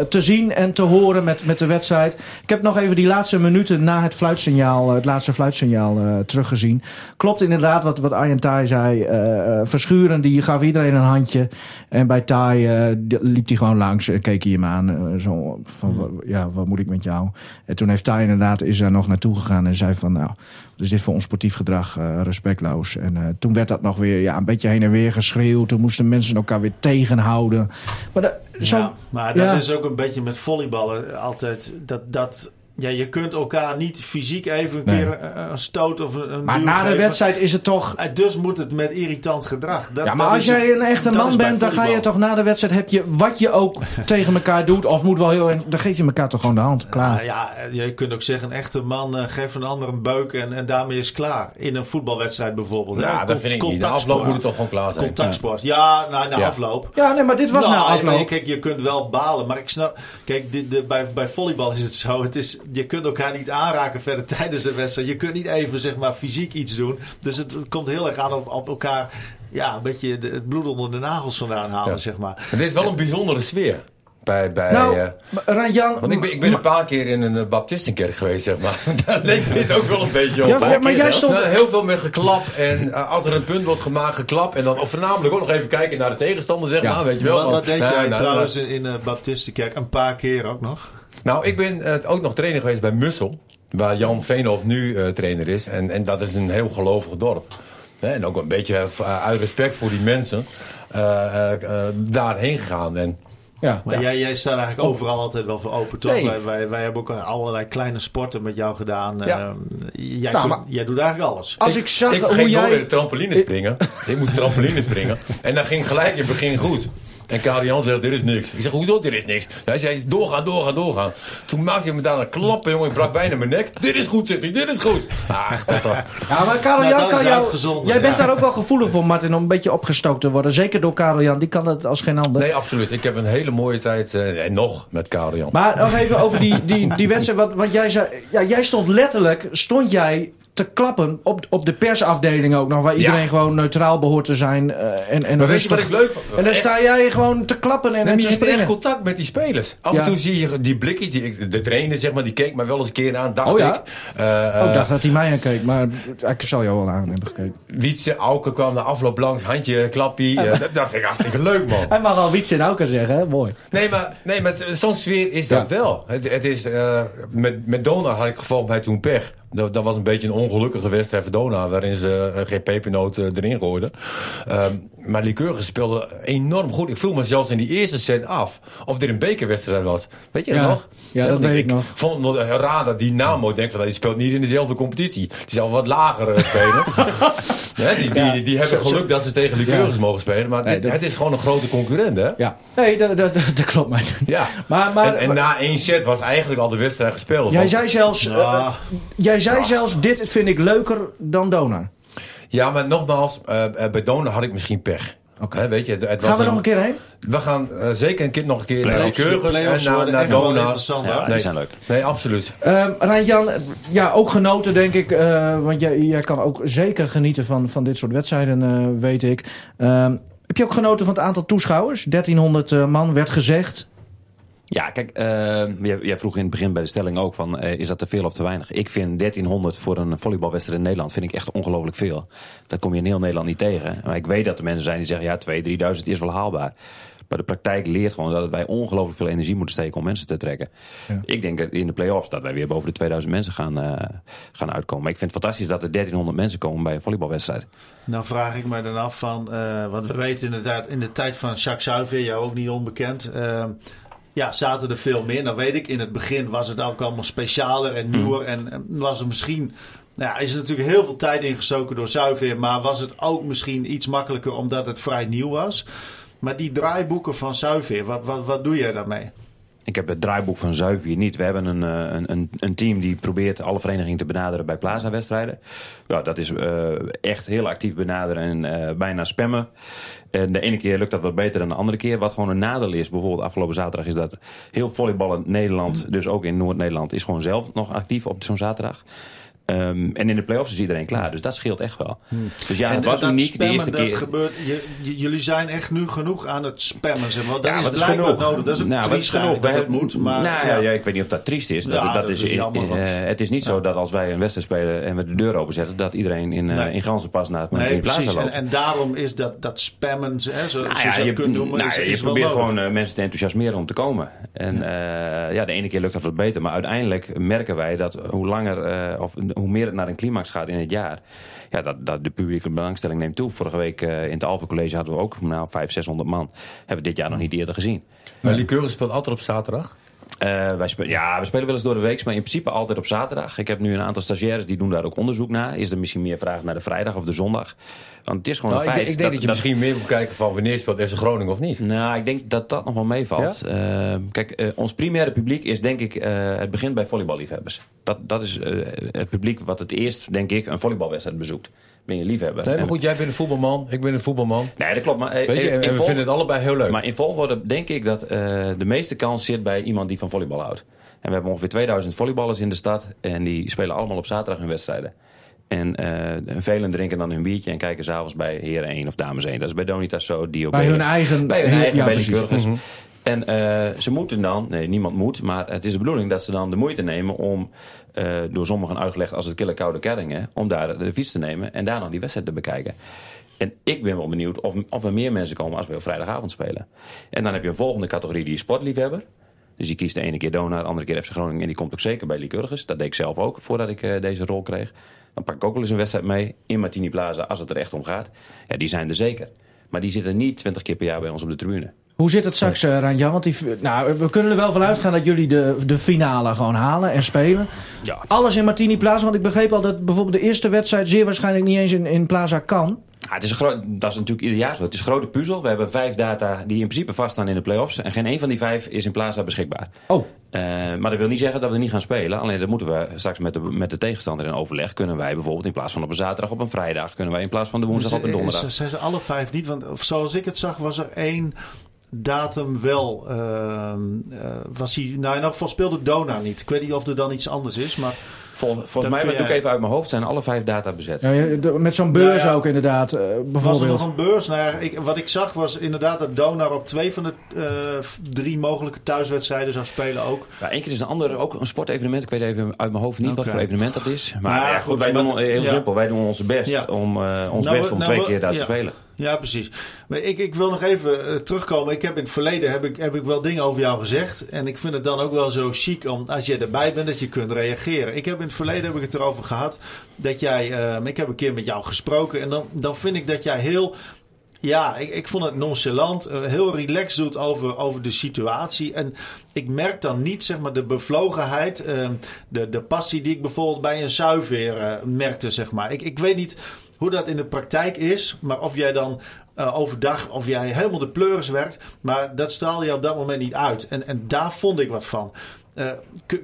te zien en te horen met, met de wedstrijd. Ik heb nog even die laatste minuten na het fluitsignaal, het laatste fluitsignaal eh, teruggezien. Klopt inderdaad wat, wat Arjen Tai zei. eh, eh, Verschuren, die gaf iedereen een handje. En bij Tai eh, die- liep hij gewoon langs en keek hij hem aan. zo van, ja, wat moet ik met jou? En toen heeft Tai inderdaad is er nog naartoe gegaan en zei van, nou, wat is dit voor onsportief gedrag, eh, respectloos. En eh, toen werd dat nog weer ja, een beetje heen en weer geschreeuwd. Toen moesten mensen elkaar weer tegenhouden. Maar dat, zo, Ja, maar dat ja. is ook een beetje met volleyballen altijd. Dat, dat ja, je kunt elkaar niet fysiek even een Nee. keer een, een stoot of een, Maar duw na de wedstrijd is het toch... Eh, Dus moet het met irritant gedrag. Dat, Ja, maar als jij een echte man bent, dan ga je toch na de wedstrijd... heb je wat je ook tegen elkaar doet, of moet wel heel... Dan geef je elkaar toch gewoon de hand. Klaar. Nou ja, je kunt ook zeggen, een echte man eh, geeft een ander een beuk en, en daarmee is klaar. In een voetbalwedstrijd bijvoorbeeld. Ja, dat vind ik niet. De Contactsport. afloop moet het toch gewoon klaar zijn. Contactsport. Ja, nou, na Ja. afloop. Ja, nee, maar dit was Nou, na afloop. Kijk, je kunt wel balen, maar ik snap. Kijk, dit, de, bij, bij volleybal is het zo. Het is, je kunt elkaar niet aanraken verder tijdens de wedstrijd. Je kunt niet even zeg maar fysiek iets doen. Dus het, het komt heel erg aan op, op elkaar. Ja, een beetje de- het bloed onder de nagels vandaan halen, Ja. zeg maar. Het is wel een bijzondere sfeer. Bij, bij, Nou, eh, Ranjan... want ik ben, ik ben een paar keer in een eh, baptistenkerk geweest, zeg maar. Daar leek dit ook wel een beetje op. Ja, maar jij stond- heel veel met geklap. En eh, als er een punt wordt gemaakt, geklap. En dan of voornamelijk ook nog even kijken naar de tegenstander, zeg Ja. maar. Weet je wel. Want- wat deed jij nee, trouwens in de Baptistenkerk? Een paar keer ook nog. Nou, ik ben eh, ook nog trainer geweest bij Mussel. Waar Jan Veenhoff nu eh, trainer is. En, en dat is een heel gelovig dorp. Hè, en ook een beetje eh, uit respect voor die mensen. eh, eh, eh, daarheen gegaan. En Ja. Maar jij, jij staat eigenlijk overal altijd wel voor open, toch? Nee. Wij, wij, wij hebben ook allerlei kleine sporten met jou gedaan. Ja. Ehm, jij, Nou, kunt- jij doet eigenlijk alles. Als ik zag ik hoe ging nooit jij... de trampoline springen. ik moest trampoline springen. En dat ging gelijk in het begin goed. En Karian zegt, dit is niks. Ik zeg, hoezo, dit is niks? Hij zei, doorgaan, doorgaan, doorgaan. Toen maakte hij me daar een klappen, jongen. Ik brak bijna mijn nek. Dit is goed, zegt hij, dit is goed. Dat wel... Ja, maar Karel Nou, Jan kan jou... Jij bent daar ook wel gevoelig voor, Martin, om een beetje opgestookt te worden. Zeker door Karel Jan, die kan het als geen ander. Nee, absoluut. Ik heb een hele mooie tijd, eh, en nog, met Karian. Maar nog even over die, die, die wedstrijd. Wat, wat jij zei. Ja, jij stond letterlijk, stond jij te klappen op, op de persafdeling ook nog. Waar iedereen Ja. gewoon neutraal behoort te zijn. eh, en, en Maar weet je wat ik leuk vond? En dan sta jij gewoon te klappen en, Nee, en te je hebt echt springen. contact met die spelers. Af Ja. en toe zie je die blikjes. Die, de trainer, zeg maar, die keek mij wel eens een keer aan, dacht Oh ja? ik. Eh, Oh, ik eh, dacht dat hij mij aankeek, maar ik zal jou wel aan hebben gekeken. Wietse, Auken kwam na afloop langs, handje, klappie. Eh, dat, dat vind ik hartstikke leuk, man. Hij mag al Wietse en Auken zeggen, hè? Mooi. Nee, maar, nee, maar zo'n sfeer is dat wel. Het, het is, eh, met, met Dona had ik gevolgd mij toen pech. Dat, dat was een beetje een ongelukkige wedstrijd voor Dona, waarin ze eh, geen pepernoot eh, erin gooiden. Ehm, maar Lycurgus speelde enorm goed. Ik vroeg me zelfs in die eerste set af of dit een bekerwedstrijd was. Weet je dat Ja. nog? Ja, dat weet ik nog. vond het nog raar dat Dynamo denkt van, die speelt niet in dezelfde competitie. Die zal wat lager eh, spelen. Hè, die, die, die hebben geluk dat ze tegen Lycurgus Ja. mogen spelen. Maar Nee, dit- dat- het is gewoon een grote concurrent, hè? Ja. Nee, dat, dat, dat, klopt, Martin. Ja, Maar, maar, en, en na één set was eigenlijk al de wedstrijd gespeeld. jij Want- zei zelfs, jij zei zelfs, dit vind ik leuker dan Donar. Ja, maar nogmaals, eh, eh, bij Donar had ik misschien pech. Oké. Weet je, het, het was Gaan we nog een keer heen? We gaan eh, zeker een keer, nog een keer naar Play-offs- Lycurgus en naar, interessant, Ja, hoor. die Nee. zijn leuk. Nee, absoluut. Ehm Rijn-Jan, ja, ook genoten denk ik. eh, want jij, jij kan ook zeker genieten van, van dit soort wedstrijden, eh, weet ik. Ehm, heb je ook genoten van het aantal toeschouwers? 1300 eh, man werd gezegd. Ja, kijk, eh, jij, vroeg in het begin bij de stelling ook van, eh, is dat te veel of te weinig? Ik vind 1300 voor een volleybalwedstrijd in Nederland vind ik echt ongelooflijk veel. Dat kom je in heel Nederland niet tegen. Maar ik weet dat er mensen zijn die zeggen, ja, 2000, 3000 is wel haalbaar. Maar de praktijk leert gewoon dat wij ongelooflijk veel energie moeten steken om mensen te trekken. Ja. Ik denk dat in de play-offs dat wij weer boven de 2000 mensen gaan, eh, gaan uitkomen. Maar ik vind het fantastisch dat er 1300 mensen komen bij een volleybalwedstrijd. Nou vraag ik me dan af van, eh, want we weten inderdaad in de tijd van Jacques Zuiver, jou ook niet onbekend. Ja, zaten er veel meer. Nou weet ik, in het begin was het ook allemaal specialer en nieuwer. En, en was er misschien, nou ja, is er natuurlijk heel veel tijd ingestoken door Zuiver. Maar was het ook misschien iets makkelijker omdat het vrij nieuw was. Maar die draaiboeken van Zuiver, wat, wat, wat doe jij daarmee? Ik heb het draaiboek van Zuiver hier niet. We hebben een, eh, een, een, een team die probeert alle verenigingen te benaderen bij Plaza-wedstrijden. Ja, dat is eh, echt heel actief benaderen en eh, bijna spammen. En de ene keer lukt dat wat beter dan de andere keer. Wat gewoon een nadeel is, bijvoorbeeld afgelopen zaterdag, is dat heel volleybal in Nederland, dus ook in Noord-Nederland, is gewoon zelf nog actief op zo'n zaterdag. Ehm, en in de play-offs is iedereen klaar, dus dat scheelt echt wel. Dus ja, het was dat uniek de eerste dat keer. gebeurt. Jullie zijn echt nu genoeg aan het spammen, zeg maar. Dat Ja, is genoeg. nodig. Dat is ook nou, triest genoeg. dat het moet. Maar, nou, ja. ja, ik weet niet of dat triest is. Dat, Ja, dat, dat is, is jammer, want- eh, het is niet zo dat als wij een wedstrijd spelen en we de deur openzetten, dat iedereen in, eh Nee. in ganzenpas naar het Nee, Plaza precies. En, loopt. en daarom is dat, dat spammen, hè, zo, Nou zoals ja, je je, het kunt noemen, nou is, je probeert gewoon eh, mensen te enthousiasmeren om te komen. En ja. ja, de ene keer lukt dat wat beter. Maar uiteindelijk merken wij dat hoe langer of hoe meer het naar een climax gaat in het jaar, ja, dat, dat de publieke belangstelling neemt toe. Vorige week uh, in het Alpha College hadden we ook nou, 500, 600 man. Hebben we dit jaar nog niet eerder gezien. Maar Lycurgus speelt altijd op zaterdag? Eh, wij spelen, ja, we spelen wel eens door de week, maar in principe altijd op zaterdag. Ik heb nu een aantal stagiaires die doen daar ook onderzoek naar. Is er misschien meer vraag naar de vrijdag of de zondag? Want het is gewoon Nou, een ik, feit. denk- ik denk dat, je misschien meer moet kijken van wanneer speelt FC Groningen of niet. Nou, ik denk dat dat nog wel meevalt. Eh, kijk, eh, ons primaire publiek is denk ik... het begint bij volleyballiefhebbers. Dat, dat is het publiek wat het eerst, denk ik, een volleybalwedstrijd bezoekt. Ben je liefhebber. Nee, maar En- goed, jij bent een voetbalman, ik ben een voetbalman. Nee, dat klopt. Maar, eh, Weet je, in en we volg- vinden het allebei heel leuk. maar in volgorde denk ik dat eh, de meeste kans zit bij iemand die van volleybal houdt. En we hebben ongeveer 2000 volleyballers in de stad. En die spelen allemaal op zaterdag hun wedstrijden. En eh, velen drinken dan hun biertje en kijken s'avonds bij heren 1 of dames 1. Dat is bij Donitas zo. Dio Bij hun eigen- Bij hun eigen, ja, bij de precies. Lycurgus. En eh, ze moeten dan, nee niemand moet, maar het is de bedoeling dat ze dan de moeite nemen om, eh, door sommigen uitgelegd als het kille koude kerringen, om daar de fiets te nemen en daar nog die wedstrijd te bekijken. En ik ben wel benieuwd of, of er meer mensen komen als we op vrijdagavond spelen. En dan heb je een volgende categorie, die is sportliefhebber. Dus die kiest de ene keer Donar, de andere keer FC Groningen. En die komt ook zeker bij Lycurgus. Dat deed ik zelf ook voordat ik eh, deze rol kreeg. Dan pak ik ook wel eens een wedstrijd mee in Martini Plaza als het er echt om gaat. Ja, die zijn er zeker. Maar die zitten niet 20 keer per jaar bij ons op de tribune. Hoe zit het straks, uh, Ranja? Want die, nou, we kunnen er wel van uitgaan dat jullie de, de finale gewoon halen en spelen. Ja. Alles in Martini Plaza, want ik begreep al dat bijvoorbeeld de eerste wedstrijd zeer waarschijnlijk niet eens in, in Plaza kan. Ja, het is een groot, dat is natuurlijk ieder jaar zo. Het is een grote puzzel. We hebben vijf data die in principe vaststaan in de play-offs. En geen één van die vijf is in Plaza beschikbaar. Oh, Eh, maar dat wil niet zeggen dat we niet gaan spelen. Alleen dat moeten we straks met de, met de tegenstander in overleg. Kunnen wij bijvoorbeeld in plaats van op een zaterdag op een vrijdag. Kunnen wij in plaats van de woensdag op een donderdag. Zijn ze alle vijf niet? Want of zoals ik het zag, was er één datum wel. ehm, eh, was hij, nou, in elk geval speelde Dona niet. Ik weet niet of er dan iets anders is, maar Vol- volgens Dan mij, maar doe ik even uit mijn hoofd, zijn alle vijf data bezet. ja, met zo'n beurs Nou ja. ook inderdaad, eh, was er bijvoorbeeld. nog een beurs? Nou ja, ik, wat ik zag was inderdaad dat Donar op twee van de eh, drie mogelijke thuiswedstrijden zou spelen ook. Ja, één keer is een ander ook een sportevenement. Ik weet even uit mijn hoofd niet wat voor evenement dat is. Maar Nou goed, goed, wij doen heel ja. simpel. Wij doen onze best Ja. om, eh, ons Nou, best om nou, twee we- keer daar ja. te spelen. Ja, precies. Maar ik, ik wil nog even eh, terugkomen. Ik heb in het verleden heb ik, heb ik wel dingen over jou gezegd. En ik vind het dan ook wel zo chic om, als je erbij bent, dat je kunt reageren. Ik heb in het verleden heb ik het erover gehad dat jij. eh, ik heb een keer met jou gesproken. En dan, dan vind ik dat jij heel. Ja, ik, ik vond het nonchalant, eh, heel relaxed doet over, over de situatie. En ik merk dan niet zeg maar, de bevlogenheid, eh, de, de passie die ik bijvoorbeeld bij een zuiver eh, merkte. Zeg maar. ik, ik weet niet hoe dat in de praktijk is, maar of jij dan eh, overdag, of jij helemaal de pleuris werkt. Maar dat straalde je op dat moment niet uit. En, en daar vond ik wat van. Eh,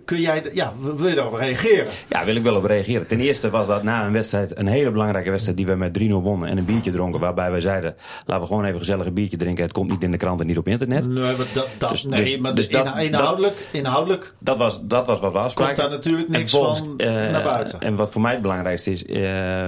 kun, jij, ja, wil je daarop reageren? Ja, wil ik wel op reageren. Ten eerste was dat na een wedstrijd, een hele belangrijke wedstrijd die we met 3-0 wonnen en een biertje dronken. Waarbij wij zeiden, laten we gewoon even gezellig een biertje drinken. Het komt niet in de krant en niet op internet. Nee, maar, dat, dat, Dus- nee, dus- maar dus dat- inhoudelijk, inhoudelijk Dat was, dat was wat we afspraken. komt daar natuurlijk niks volgens- van eh, naar buiten. En wat voor mij het belangrijkste is, eh,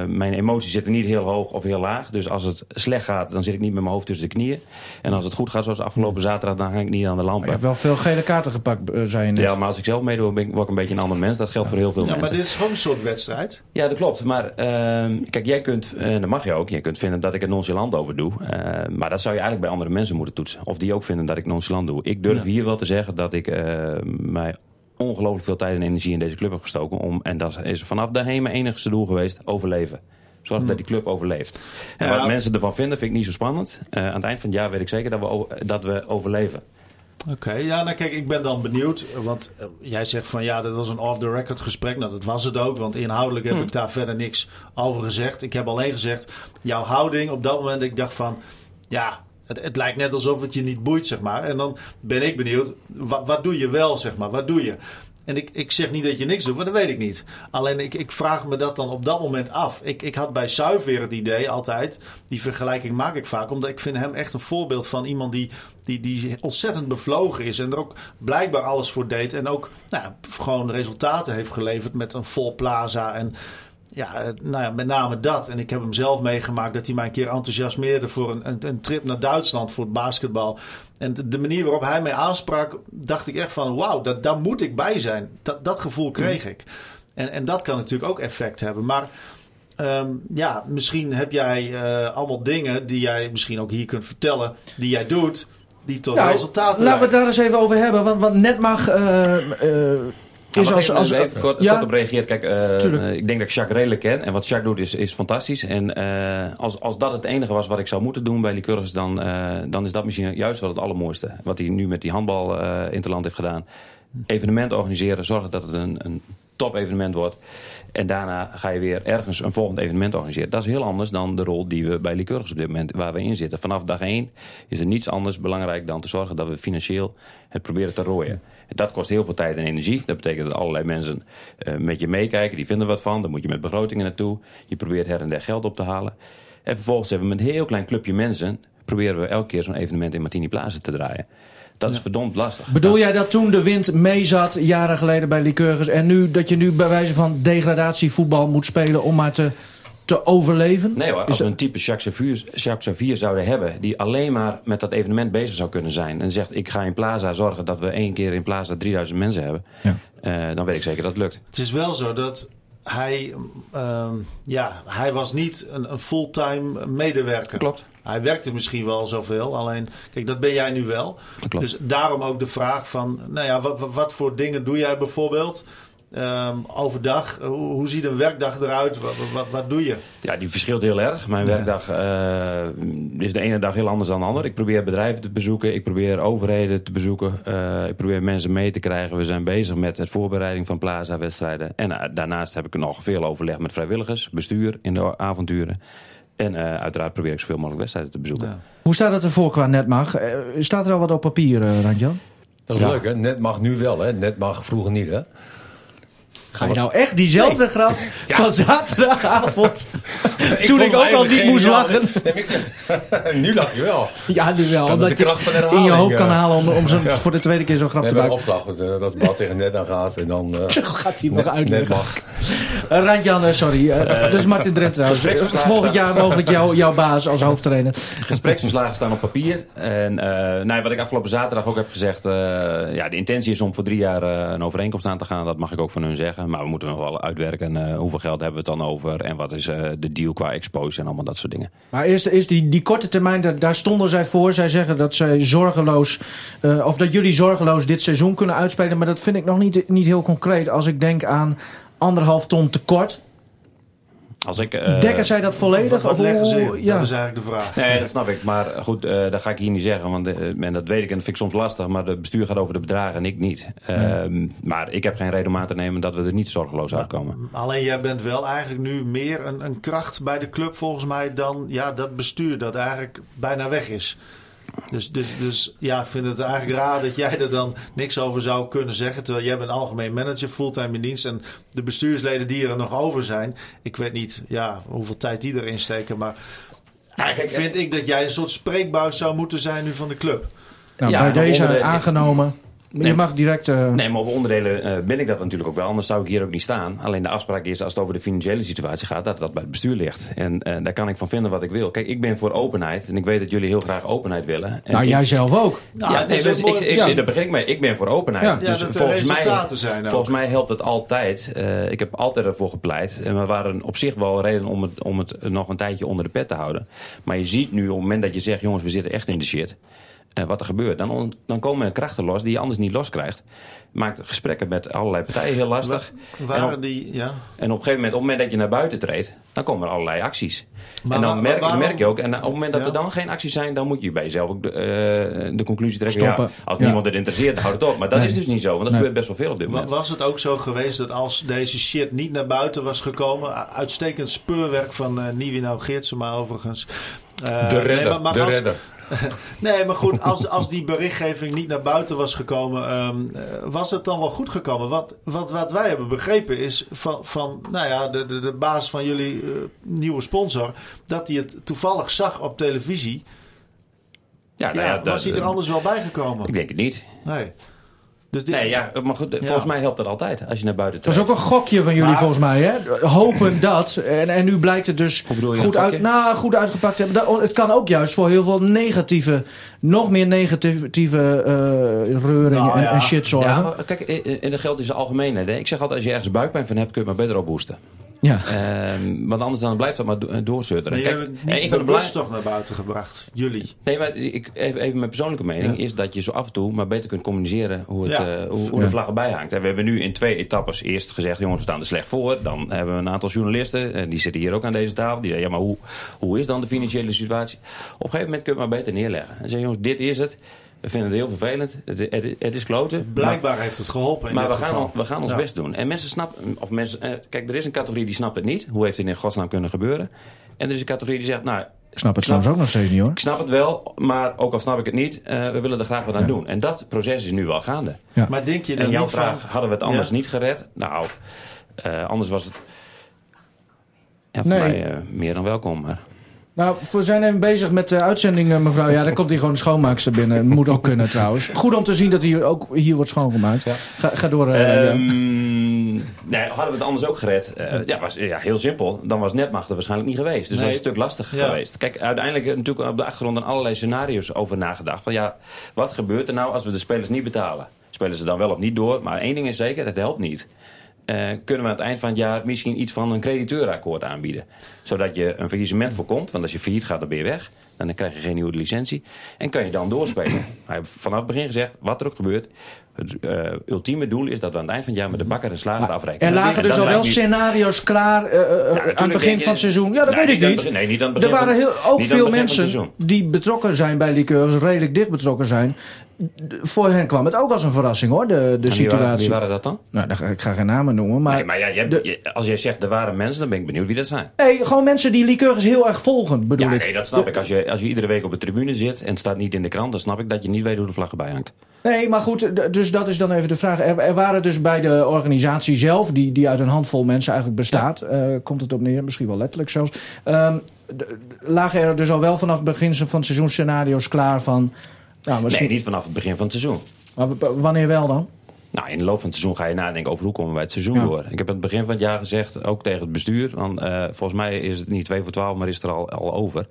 mijn emoties zitten niet heel hoog of heel laag. Dus als het slecht gaat, dan zit ik niet met mijn hoofd tussen de knieën. En als het goed gaat, zoals afgelopen zaterdag, dan hang ik niet aan de Maar je lampen. hebt wel veel gele kaarten gepakt, eh, zei je net. Ja, maar als ik zelf meedoe, ben ik, word ik een beetje een ander mens. Dat geldt voor heel veel ja, maar mensen. dit is gewoon een soort wedstrijd. Ja, dat klopt. Maar ehm, kijk, jij kunt, en dat mag je ook, jij kunt vinden dat ik er nonchalant over doe. Eh, maar dat zou je eigenlijk bij andere mensen moeten toetsen. Of die ook vinden dat ik nonchalant doe. Ik durf hier wel te zeggen dat ik eh, mij ongelooflijk veel tijd en energie in deze club heb gestoken. Om, en dat is vanaf daarheen mijn enigste doel geweest, overleven. Zorg dat die club overleeft. En Ja. wat mensen ervan vinden, vind ik niet zo spannend. Eh, aan het eind van het jaar weet ik zeker dat we, dat we overleven. Oké, ja, nou kijk, ik ben dan benieuwd. Want eh, jij zegt van ja, dat was een off-the-record gesprek. Nou, dat was het ook, want inhoudelijk heb ik daar verder niks over gezegd. Ik heb alleen gezegd, jouw houding op dat moment, ik dacht van ja. Het, het lijkt net alsof het je niet boeit, zeg maar. En dan ben ik benieuwd, wat, wat doe je wel, zeg maar? Wat doe je? En ik, ik zeg niet dat je niks doet, maar dat weet ik niet. Alleen ik, ik vraag me dat dan op dat moment af. Ik, ik had bij Zuiver het idee altijd, die vergelijking maak ik vaak, omdat ik vind hem echt een voorbeeld van iemand die, die, die ontzettend bevlogen is en er ook blijkbaar alles voor deed. En ook nou, gewoon resultaten heeft geleverd met een vol plaza en ja, eh, nou ja, met name dat. En ik heb hem zelf meegemaakt dat hij mij een keer enthousiasmeerde voor een, een trip naar Duitsland voor het basketbal. En de, manier waarop hij mij aansprak, dacht ik echt van wauw, dat, daar moet ik bij zijn. Dat, dat gevoel kreeg ik. En, en dat kan natuurlijk ook effect hebben. Maar ehm, ja, misschien heb jij eh, allemaal dingen die jij misschien ook hier kunt vertellen, die jij doet, die tot Nou, resultaten laten we het daar eens even over hebben. Want, want net mag. eh, eh, is Nou, als, mag als, ik even kort, ja, kort op reageren. Kijk, eh, eh, ik denk dat ik Jacques redelijk ken. En wat Jacques doet is, is fantastisch. En eh, als, als dat het enige was wat ik zou moeten doen bij Lycurgus... dan, dan is dat misschien juist wel het allermooiste. Wat hij nu met die handbal interland heeft gedaan. evenement organiseren, zorgen dat het een, een top evenement wordt. En daarna ga je weer ergens een volgend evenement organiseren. Dat is heel anders dan de rol die we bij Lycurgus op dit moment waar we in zitten. Vanaf dag één is er niets anders belangrijk dan te zorgen dat we financieel het proberen te rooien. Dat kost heel veel tijd en energie. Dat betekent dat allerlei mensen uh, met je meekijken. Die vinden wat van. Dan moet je met begrotingen naartoe. Je probeert her en der geld op te halen. En vervolgens hebben we met een heel klein clubje mensen... proberen we elke keer zo'n evenement in Martini Plaza te draaien. Dat is verdomd lastig. Bedoel jij dat toen de wind mee zat, jaren geleden bij Lycurgus... en nu dat je nu bij wijze van degradatievoetbal moet spelen om maar te, te overleven? Nee hoor, als we een type Jacques Xavier, zouden hebben... die alleen maar met dat evenement bezig zou kunnen zijn... en zegt ik ga in Plaza zorgen dat we één keer in Plaza 3000 mensen hebben... Ja. Uh, dan weet ik zeker dat het lukt. Het is wel zo dat hij, uh, ja, hij was niet een, een fulltime medewerker. Klopt. Hij werkte misschien wel zoveel, alleen, kijk, dat ben jij nu wel. Klopt. Dus daarom ook de vraag van, nou ja, wat, wat voor dingen doe jij bijvoorbeeld? Um, overdag, hoe, hoe, ziet een werkdag eruit? Wat, wat, wat, doe je? Ja, die verschilt heel erg. Mijn ja. werkdag uh, is de ene dag heel anders dan de andere. Ik probeer bedrijven te bezoeken. Ik probeer overheden te bezoeken. Uh, ik probeer mensen mee te krijgen. We zijn bezig met de voorbereiding van Plaza-wedstrijden. En uh, daarnaast heb ik nog veel overleg met vrijwilligers, bestuur in de avonturen. En uiteraard probeer ik zoveel mogelijk wedstrijden te bezoeken. Ja. Hoe staat het ervoor qua netmag? staat er al wat op papier, Randjan? Dat is ja. leuk, hè? Net mag nu wel, hè? Net mag vroeger niet, hè? Ga je nou echt diezelfde nee. grap ja. van zaterdagavond? ik toen ik ook al niet moest lachen. Nee, ik zeg, nu lach je wel. Ja, nu wel. omdat je het in je hoofd kan halen om, om zo, ja. voor de tweede keer zo'n grap nee, te maken. opslag, dat het bal tegen net aan gaat. En dan uh, gaat hij nog uitleggen. Uh, Randjan, sorry. Uh, dus Martin Drent trouwens. Volgend jaar mogelijk jou, jouw baas als hoofdtrainer. Gespreksverslagen staan op papier. En nou, wat ik afgelopen zaterdag ook heb gezegd. ja, de intentie is om voor drie jaar een overeenkomst aan te gaan. Dat mag ik ook van hun zeggen. Maar we moeten nog wel uitwerken uh, hoeveel geld hebben we het dan over... en wat is uh, de deal qua exposure en allemaal dat soort dingen. Maar is, is die, die korte termijn, daar, daar stonden zij voor. Zij zeggen dat zij zorgeloos... Of dat jullie zorgeloos dit seizoen kunnen uitspelen. Maar dat vind ik nog niet, niet heel concreet. Als ik denk aan anderhalf ton tekort... Als ik, uh, Dekken zij dat volledig? Wat, wat of leggen ze? Ja. Dat is eigenlijk de vraag. Nee, dat snap ik. Maar goed, uh, dat ga ik hier niet zeggen. Want uh, en dat weet ik en dat vind ik soms lastig. Maar het bestuur gaat over de bedragen en ik niet. Nee. Maar ik heb geen reden om aan te nemen dat we er niet zorgeloos maar, uitkomen. Alleen jij bent wel eigenlijk nu meer een, een kracht bij de club volgens mij... dan ja, dat bestuur dat eigenlijk bijna weg is. Dus, dus, dus ja, ik vind het eigenlijk raar dat jij er dan niks over zou kunnen zeggen. Terwijl jij bent algemeen manager, fulltime in dienst. En de bestuursleden die er nog over zijn. Ik weet niet ja, hoeveel tijd die erin steken. Maar eigenlijk vind ik dat jij een soort spreekbuis zou moeten zijn nu van de club. Nou, ja, bij deze aangenomen. Nee, je mag direct... Uh... Nee, maar op onderdelen uh, ben ik dat natuurlijk ook wel. Anders zou ik hier ook niet staan. Alleen de afspraak is, als het over de financiële situatie gaat... dat dat bij het bestuur ligt. En uh, daar kan ik van vinden wat ik wil. Kijk, ik ben voor openheid. En ik weet dat jullie heel graag openheid willen. En nou, ik... jij zelf ook. Nou, ja, nee, dus ik, ik, ja. daar begin ik mee. Ik ben voor openheid. Ja, dus dat volgens mij, zijn volgens mij helpt het altijd. ik heb altijd ervoor gepleit. En we waren op zich wel reden om het, om het nog een tijdje onder de pet te houden. Maar je ziet nu, op het moment dat je zegt... jongens, we zitten echt in de shit... Uh, wat er gebeurt. Dan, dan komen er krachten los die je anders niet loskrijgt. Maakt gesprekken met allerlei partijen heel lastig. Waren en op, die, ja. En op een gegeven moment, op het moment dat je naar buiten treedt, dan komen er allerlei acties. Maar, en dan merk, waarom, merk, je ook, en op het moment dat ja. er dan geen acties zijn, dan moet je bij jezelf ook de, uh, de conclusie trekken. Ja, als ja. niemand het interesseert, houdt het op. Maar dat nee. is dus niet zo, want er nee. gebeurt best wel veel op dit moment. Was het ook zo geweest dat als deze shit niet naar buiten was gekomen, uitstekend speurwerk van uh, Niewinau Geertsema overigens. Uh, de redder, nee, maar, de als, redder. nee, maar goed, als, als die berichtgeving niet naar buiten was gekomen, um, was het dan wel goed gekomen? Wat, wat, wat wij hebben begrepen is van, van nou ja, de, de, de baas van jullie uh, nieuwe sponsor, dat hij het toevallig zag op televisie. Ja, nou ja, ja was hij er anders wel bijgekomen? Ik denk het niet. Nee. Dus dit... Nee, ja, maar goed, volgens ja. mij helpt dat altijd als je naar buiten trekt. Dat is ook een gokje van jullie maar... volgens mij, hè? Hopen dat. En, en nu blijkt het dus goed, uit, nou, goed uitgepakt te hebben. Het kan ook juist voor heel veel negatieve, nog meer negatieve uh, reuring nou, en, ja. en, shit zorgen. Ja, maar kijk, in de geld is de algemeenheid. Hè? Ik zeg altijd, als je ergens buikpijn van hebt, kun je maar beter op boosten. Ja. Um, want anders dan blijft dat maar. Maar je hebt niet bewust toch naar buiten gebracht, jullie? Nee, maar ik, even, even mijn persoonlijke mening ja. is dat je zo af en toe maar beter kunt communiceren hoe, het, ja. uh, hoe, hoe de vlag erbij hangt. En we hebben nu in twee etappes eerst gezegd, jongens, we staan er slecht voor. Dan hebben we een aantal journalisten, en die zitten hier ook aan deze tafel, die zeggen, ja, maar hoe, hoe is dan de financiële situatie? Op een gegeven moment kun je het maar beter neerleggen. En zeggen, jongens, dit is het. We vinden het heel vervelend. Het, het, het is kloten. Blijkbaar heeft het geholpen in Maar, dit we gaan, we gaan ons Ja. best doen. En mensen snappen... Of mensen, eh, kijk, er is een categorie die snapt het niet. Hoe heeft dit in godsnaam kunnen gebeuren? En er is een categorie die zegt... Nou, Ik snap het Snap- soms ook nog steeds niet hoor. ik snap het wel, maar ook al snap ik het niet... eh, we willen er graag wat aan doen. En dat proces is nu wel gaande. Ja. Maar denk je En dan jouw niet vraag, van... hadden we het anders Ja? niet gered? Nou, eh, anders was het... Ja, voor Nee. mij meer dan welkom. Maar... Nou, we zijn even bezig met de uitzending, eh, mevrouw. Ja, dan komt hier gewoon schoonmaakster binnen. Moet ook kunnen trouwens. Goed om te zien dat hier ook hier wordt schoongemaakt. Ga, ga door. eh. Ehm, nee, hadden we het anders ook gered? Eh, ja, was, ja, heel simpel. Dan was Netmacht er waarschijnlijk niet geweest. Dus Nee. was een stuk lastiger Ja. geweest. Kijk, uiteindelijk natuurlijk op de achtergrond aan allerlei scenario's over nagedacht. Van ja, wat gebeurt er nou als we de spelers niet betalen? Spelen ze dan wel of niet door? Maar één ding is zeker, het helpt niet. Eh, kunnen we aan het eind van het jaar misschien iets van een crediteurakkoord aanbieden. Zodat je een faillissement voorkomt. Want als je failliet gaat, dan ben je weg. Dan krijg je geen nieuwe licentie. En kan je dan doorspelen. We hebben vanaf het begin gezegd, wat er ook gebeurt. Het eh, ultieme doel is dat we aan het eind van het jaar met de bakker en slager afrekenen. er lagen En dus al wel niet- scenario's klaar eh, eh, aan het begin je- van het seizoen. Ja, dat weet ik niet begin- nee, niet aan het er begin waren heel, ook veel begin mensen die betrokken zijn bij liqueurs, redelijk dicht betrokken zijn. Voor hen kwam het ook als een verrassing hoor, de, de waren, situatie. wie waren dat dan? Nou, ik ga geen namen noemen, maar... nee, maar ja, je hebt- je- als jij zegt er waren mensen, dan ben ik benieuwd wie dat zijn. Nee, gewoon mensen die liqueurs heel erg volgen, bedoel Ja, ik. nee, dat snap ik. Als je, als je iedere week op de tribune zit en het staat niet in de krant, dan snap ik dat je niet weet hoe de vlag erbij hangt. Nee, maar goed, dus dat is dan even de vraag. Er, er waren dus bij de organisatie zelf, die, die uit een handvol mensen eigenlijk bestaat, eh, komt het op neer, misschien wel letterlijk zelfs, d- lagen er dus al wel vanaf het begin van het seizoen scenario's klaar van... Nou, misschien, Nee, niet vanaf het begin van het seizoen. Maar wanneer wel dan? Nou, in de loop van het seizoen ga je nadenken over hoe komen wij het seizoen Ja. door. Ik heb aan het begin van het jaar gezegd, ook tegen het bestuur, want eh, volgens mij is het niet 2 voor 12, maar is het er al, al over.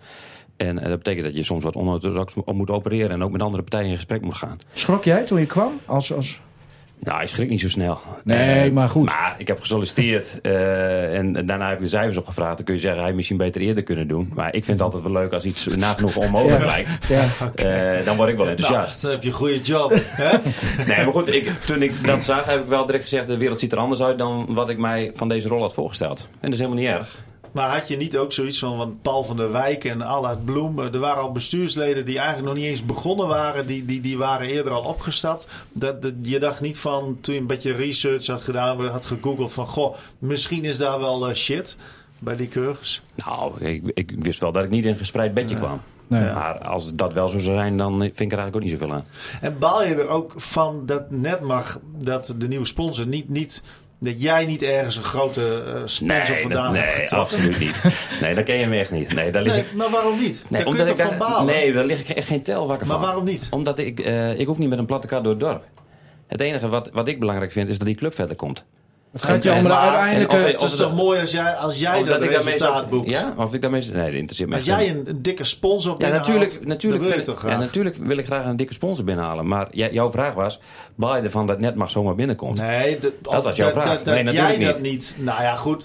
En eh, dat betekent dat je soms wat onorthodox mo- moet opereren en ook met andere partijen in gesprek moet gaan. Schrok jij toen je kwam? Als, als... Nou, je schrikt niet zo snel. Nee, Eh, maar goed. Maar ik heb gesolliciteerd eh, en, daarna heb ik de cijfers opgevraagd. Dan kun je zeggen, hij misschien beter eerder kunnen doen. Maar ik vind het altijd wel leuk als iets nagenoeg onmogelijk Ja. lijkt. Ja. Eh, dan word ik wel Nou, enthousiast. dan heb je een goede job. hè? Nee, maar goed, ik, toen ik dat zag, heb ik wel direct gezegd... de wereld ziet er anders uit dan wat ik mij van deze rol had voorgesteld. En dat is helemaal niet erg. Maar had je niet ook zoiets van, van Paul van der Wijk en Allard Bloem? eh, Er waren al bestuursleden die eigenlijk nog niet eens begonnen waren. Die, die, die waren eerder al opgestapt. Dat, dat, je dacht niet van, toen je een beetje research had gedaan, had gegoogeld van... Goh, misschien is daar wel eh, shit bij die keurgers. Nou, ik, ik wist wel dat ik niet in een gespreid bedje kwam. Nee. Maar als dat wel zo zou zijn, dan vind ik er eigenlijk ook niet zoveel aan. En baal je er ook van dat net mag, dat de nieuwe sponsor niet... niet dat jij niet ergens een grote eh, sponsor dat- vandaan nee hebt getrokken? absoluut niet. Nee, dat ken je me echt niet. Nee, daar lig Nee, ik... maar waarom niet? daar kun je omdat ik van daar- balen? Nee, daar lig ik echt geen tel wakker Maar van. waarom niet? Omdat ik, eh, ik hoef niet met een platte kaart door het dorp. Het enige wat, wat ik belangrijk vind, is dat die club verder komt. Het gaat je om de uiteindelijke... of- Het is toch mooi als jij, als jij dat ik resultaat boekt? Ja, of ik daarmee... Nee, dat interesseert me Als jij een, een dikke sponsor Ja, binnenhaalt, natuurlijk, natuurlijk, dan wil ja, graag? natuurlijk wil ik graag een dikke sponsor binnenhalen. Maar jouw vraag was, baal je ervan dat net mag zomaar binnenkomt? Nee, de- Dat of was jouw vraag. Dat, dat Nee, jij natuurlijk dat niet. Nou ja, goed.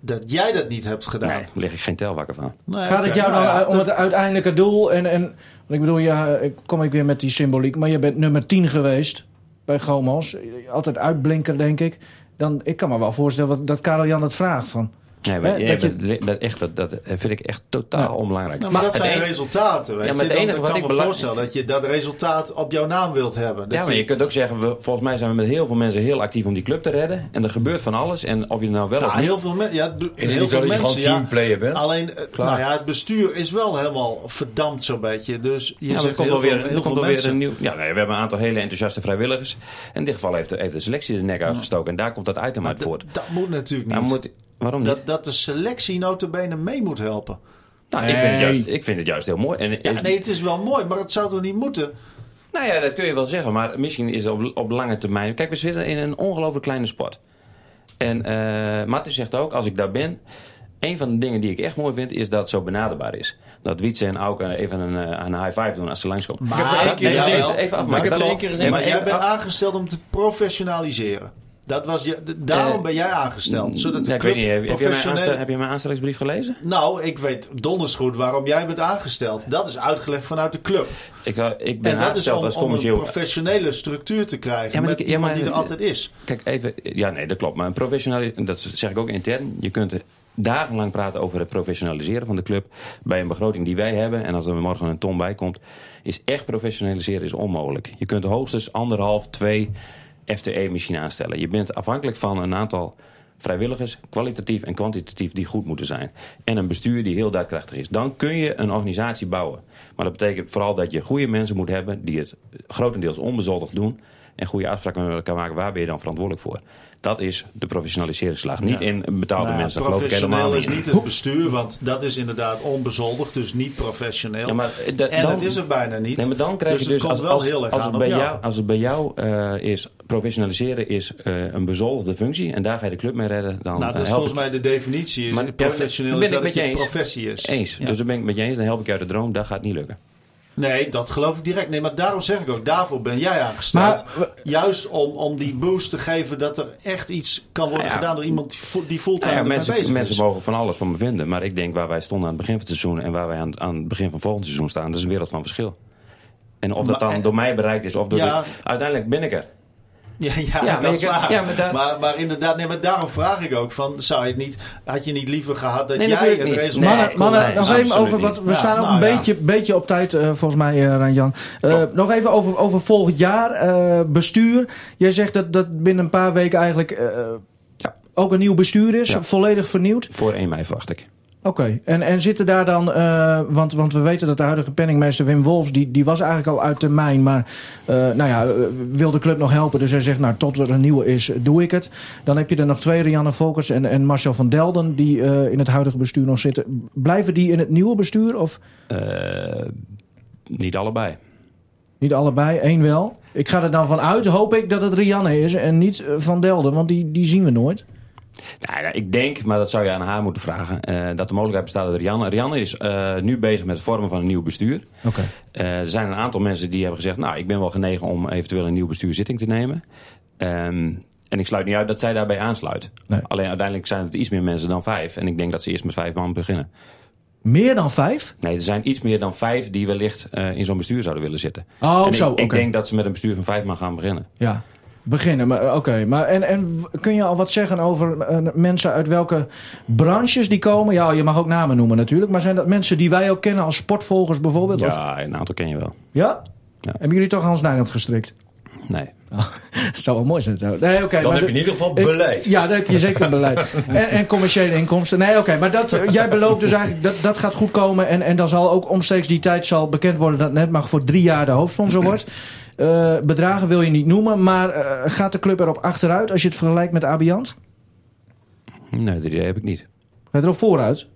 Dat jij dat niet hebt gedaan. Nee, daar lig ik geen tel wakker van. Nee, Gaat het jou nou dan ja, uh, om dat- het uiteindelijke doel? En, en, want ik bedoel, ja, ik kom ik weer met die symboliek. Maar je bent nummer 10 geweest bij Gomos. Altijd uitblinker, denk ik. Dan, ik kan me wel voorstellen wat, dat Karel Jan het vraagt. Van, Nee, maar, dat je- dat, dat, echt, dat, dat vind ik echt totaal Ja. onbelangrijk. Nou, maar, dat zijn enige- resultaten. Weet Ja, maar je. het Dan- enige ik wat kan ik me belang- voorstellen dat je dat resultaat op jouw naam wilt hebben. Dat Ja, maar je kunt ook zeggen, we, volgens mij zijn we met heel veel mensen heel actief om die club te redden. En er gebeurt van alles. En of je er nou wel Nou, of niet... heel veel mensen. Ja, do- Is het heel niet zo veel dat je mensen. ja. teamplayer bent? Alleen, eh, Klaar. nou ja, het bestuur is wel helemaal verdampt zo'n beetje. Dus je Ja, er zegt komt heel wel weer, veel, er heel komt veel wel weer mensen. een nieuw... Ja, nee, we hebben een aantal hele enthousiaste vrijwilligers. En in dit geval heeft de, heeft de selectie de nek uitgestoken. En daar komt dat item uit voort. Dat moet natuurlijk Nou, niet. Waarom niet? dat, dat de selectie notabene mee moet helpen. nou, ik, vind het juist, ik vind het juist heel mooi. En, Ja, en- nee, het is wel mooi, maar het zou toch niet moeten? Nou ja, dat kun je wel zeggen. Maar misschien is het op, op lange termijn... Kijk, we zitten in een ongelooflijk kleine sport. En eh Martin zegt ook, als ik daar ben... Een van de dingen die ik echt mooi vind, is dat het zo benaderbaar is. Dat Wietse en Auke even een, eh, een high five doen als ze langskomen. Maar Ik heb het één keer gezien. Maar jij bent aangesteld om te professionaliseren. Dat was je, daarom Eh, ben jij aangesteld. Zodat de Ja, ik weet niet, heb, je mijn professioneel... aanstel- heb je mijn aanstellingsbrief gelezen? Nou, ik weet donders goed waarom jij bent aangesteld. Dat is uitgelegd vanuit de club. Ik, eh, ik ben En dat is om, als om een professionele structuur te krijgen. Ja, maar die- ja, iemand maar- die er altijd is. Kijk, even... Ja, nee, dat klopt. Maar een professioneel... Dat zeg ik ook intern. Je kunt dagenlang praten over het professionaliseren van de club. Bij een begroting die wij hebben, en als er morgen een ton bij komt, is echt professionaliseren is onmogelijk. Je kunt hoogstens anderhalf, twee FTE-machine aanstellen. Je bent afhankelijk van een aantal vrijwilligers, kwalitatief en kwantitatief, die goed moeten zijn. En een bestuur die heel daadkrachtig is. Dan kun je een organisatie bouwen. Maar dat betekent vooral dat je goede mensen moet hebben die het grotendeels onbezoldigd doen. En goede afspraken kan maken. Waar ben je dan verantwoordelijk voor? Dat is de professionaliseringsslag. Niet in betaalde Nou, mensen, geloof ik helemaal niet. is niet het bestuur, want dat is inderdaad onbezoldigd, dus niet professioneel. Ja, maar, eh, en dan- dat is het bijna niet. Nee, maar dan krijg dus je dus als, als, als, het bij jou. jou, als het bij jou eh, is professionaliseren is eh, een bezoldigde functie en daar ga je de club mee redden, dan Nou, dat is volgens mij de definitie. Is, Maar- ja, professioneel ben is dat het je professie is. eens. Ja. Dus daar ben ik met je eens. Dan help ik je uit de droom. Dat gaat niet lukken. Nee, dat geloof ik direct. Nee, maar daarom zeg ik ook, daarvoor ben jij aangesteld. Maar- Juist om, om die boost te geven dat er echt iets kan worden Nou ja. gedaan door iemand die fu- die fulltime Nou ja, mensen bezig mensen is. mogen van alles van me vinden. Maar ik denk waar wij stonden aan het begin van het seizoen en waar wij aan, aan het begin van volgend seizoen staan, dat is een wereld van verschil. En of dat Maar- dan door mij bereikt is of door Ja. de- uiteindelijk ben ik er. Ja, ja, dat is waar. ja, maar maar, maar inderdaad, nee, maar daarom vraag ik ook van, zou je het niet, had je niet liever gehad dat Nee, jij het niet. resultaat Nee, Mannen, leiden? nog even over wat. We Ja, staan ook nou een ja. beetje, beetje op tijd, eh, volgens mij, eh Ranjan. Eh, nog even over, over volgend jaar. eh, bestuur. Jij zegt dat, dat binnen een paar weken eigenlijk eh, Ja. ook een nieuw bestuur is. Ja. Volledig vernieuwd. Voor 1 mei verwacht ik. Oké. En, en zitten daar dan. eh, want, want we weten dat de huidige penningmeester Wim Wolfs. Die, die was eigenlijk al uit termijn. Maar eh, nou ja, eh, wil de club nog helpen. Dus hij zegt. Nou, tot er een nieuwe is, doe ik het. Dan heb je er nog twee. Rianne Volkers en, en Marcel van Delden. Die in het huidige bestuur nog zitten. Blijven die in het nieuwe bestuur? Of. Niet allebei. Niet allebei, één wel. Ik ga er dan van uit, hoop ik, dat het Rianne is en niet Van Delden, want die, die zien we nooit. Nou, ja, ik denk, maar dat zou je aan haar moeten vragen, eh, dat de mogelijkheid bestaat dat Rianne... Rianne is eh, nu bezig met het vormen van een nieuw bestuur. Oké. Eh, er zijn een aantal mensen die hebben gezegd... nou, ik ben wel genegen om eventueel een nieuw bestuur zitting te nemen. Ehm, en ik sluit niet uit dat zij daarbij aansluit. Nee. Alleen uiteindelijk zijn het iets meer mensen dan vijf. En ik denk dat ze eerst met vijf man beginnen. Meer dan vijf? Nee, er zijn iets meer dan vijf die wellicht in zo'n bestuur zouden willen zitten. Oh, en zo, ik, denk dat ze met een bestuur van vijf man gaan beginnen. Ja, beginnen. Maar eh, oké. Maar en, en kun je al wat zeggen over eh, mensen uit welke branches die komen? Ja, je mag ook namen noemen natuurlijk. Maar zijn dat mensen die wij ook kennen als sportvolgers bijvoorbeeld? Of, Ja, een aantal ken je wel. ja? Ja. Hebben jullie toch Hans Nijland gestrikt? Nee. Dat zou wel mooi zijn. Zo. Nee, oké. Dan maar heb je in ieder geval ik- beleid. Ja, dan heb je zeker beleid. En, en commerciële inkomsten. Nee, oké. maar dat, eh, jij belooft dus eigenlijk dat dat gaat goed komen. En, en dan zal ook omstreeks die tijd zal bekend worden dat Netmag voor drie jaar de hoofdsponsor wordt. Eh, bedragen wil je niet noemen, maar eh, gaat de club erop achteruit als je het vergelijkt met Abiant? Nee, dat idee heb ik niet. Ga je erop vooruit?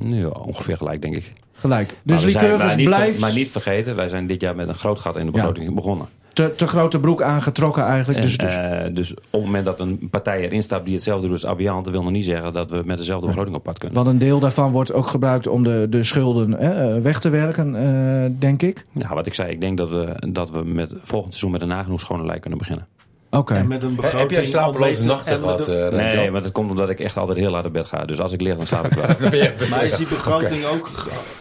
Ja, ongeveer gelijk, denk ik. Gelijk. Dus Lycurgus blijft Maar niet vergeten, wij zijn dit jaar met een groot gat in de begroting begonnen. Te, te grote broek aangetrokken eigenlijk. En, Dus, dus, eh, dus op het moment dat een partij erin stapt die hetzelfde doet als Abiant... dat wil nog niet zeggen dat we met dezelfde begroting op pad kunnen. want een deel daarvan wordt ook gebruikt om de, de schulden eh, weg te werken, eh, denk ik. Ja, wat ik zei, ik denk dat we, dat we met volgend seizoen met een nagenoeg schone lijn kunnen beginnen. Oké. En met een begroting Heb jij om slapeloze nachten gehad, eh, Renzo? Nee, maar dat komt omdat ik echt altijd heel laat op bed ga. Dus als ik lig, dan slaap ik wel. Maar is die begroting ook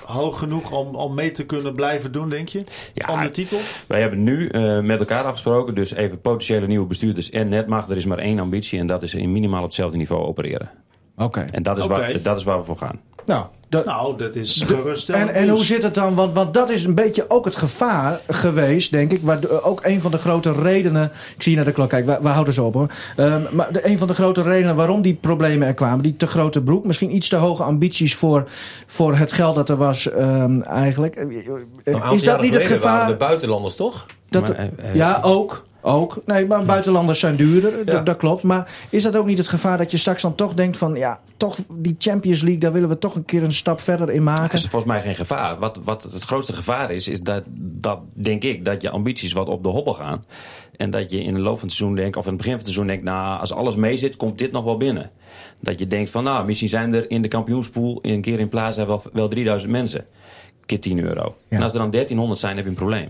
hoog genoeg om, om mee te kunnen blijven doen, denk je? Ja, om de titel? Wij hebben nu eh, met elkaar afgesproken, dus even potentiële nieuwe bestuurders en netmacht. Er is maar één ambitie en dat is in minimaal op hetzelfde niveau opereren. Oké. En dat is, Oké. waar, dat is waar we voor gaan. Nou, dat, Nou, dat is geruststellend. En, en hoe zit het dan? Want, want dat is een beetje ook het gevaar geweest, denk ik. Waar ook een van de grote redenen. Ik zie je naar de klok, kijk, we, we houden zo op hoor. Ehm, maar de, een van de grote redenen waarom die problemen er kwamen, die te grote broek, misschien iets te hoge ambities voor, voor het geld dat er was, ehm, eigenlijk. Is dat niet het gevaar? de buitenlanders, toch? Dat, Maar, eh, eh, ja, ook. Ook. Nee, maar buitenlanders zijn duurder. Ja. Dat klopt. Maar is dat ook niet het gevaar dat je straks dan toch denkt van... ja, toch die Champions League, daar willen we toch een keer een stap verder in Dat maken? is volgens mij geen gevaar. Wat, wat het grootste gevaar is, is dat, dat, denk ik, dat je ambities wat op de hobbel gaan. En dat je in de loop van het seizoen denkt, of in het begin van het seizoen denkt, nou, als alles mee zit, komt dit nog wel binnen. Dat je denkt van, nou, misschien zijn er in de kampioenspool een keer in Plaza wel, wel 3000 mensen. Keer 10 euro. Ja. En als er dan 1300 zijn, heb je een probleem.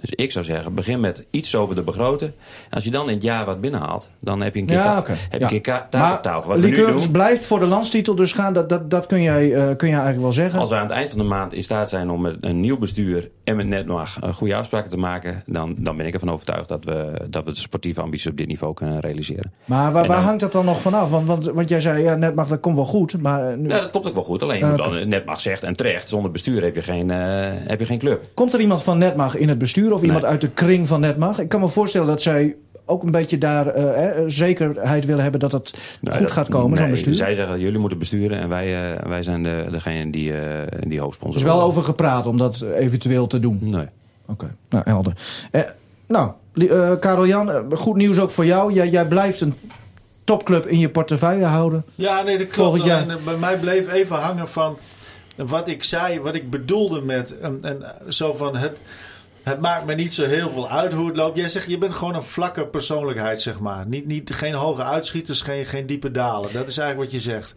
Dus ik zou zeggen, begin met iets over de begroten. En als je dan in het jaar wat binnenhaalt, dan heb je een keer, Ja, heb je Ja. een keer tafel. Wat we doen, blijft voor de landstitel dus gaan. Dat, dat, dat kun, jij, eh, kun jij eigenlijk wel zeggen. Als wij aan het eind van de maand in staat zijn om met een nieuw bestuur en met net nog eh, goede afspraken te maken, dan, dan ben ik ervan overtuigd dat we, dat we de sportieve ambities op dit niveau kunnen realiseren. Maar waar, En waar dan- hangt dat dan nog vanaf? Want, want, want jij zei, ja, net mag dat komt wel goed. Maar eh, nu, Ja, dat komt ook wel goed. Alleen, moet dan, net mag zegt en terecht, zonder bestuur heb je geen, eh, heb je geen club. komt er iemand van Netmag in het bestuur of iemand uit de kring van Netmag? Ik kan me voorstellen dat zij ook een beetje daar eh, zekerheid willen hebben dat het Nou, goed dat- gaat komen, zo'n nee, bestuur. Zij zeggen, jullie moeten besturen en wij, eh, wij zijn de, degene die, eh die hoofdsponsor Er is wel worden. over gepraat om dat eventueel te doen. Nee. Oké, nou helder. Eh, nou, Li- eh, Karel Jan, eh, goed nieuws ook voor jou. Jij, jij blijft een topclub in je portefeuille houden. Ja, nee, dat klopt. Volgend jaar. Eh, bij mij bleef even hangen van wat ik zei, wat ik bedoelde met en, en, zo van het. Het maakt me niet zo heel veel uit hoe het loopt. Jij zegt, je bent gewoon een vlakke persoonlijkheid, zeg maar. Niet, niet, geen hoge uitschieters, geen, geen diepe dalen. Dat is eigenlijk wat je zegt.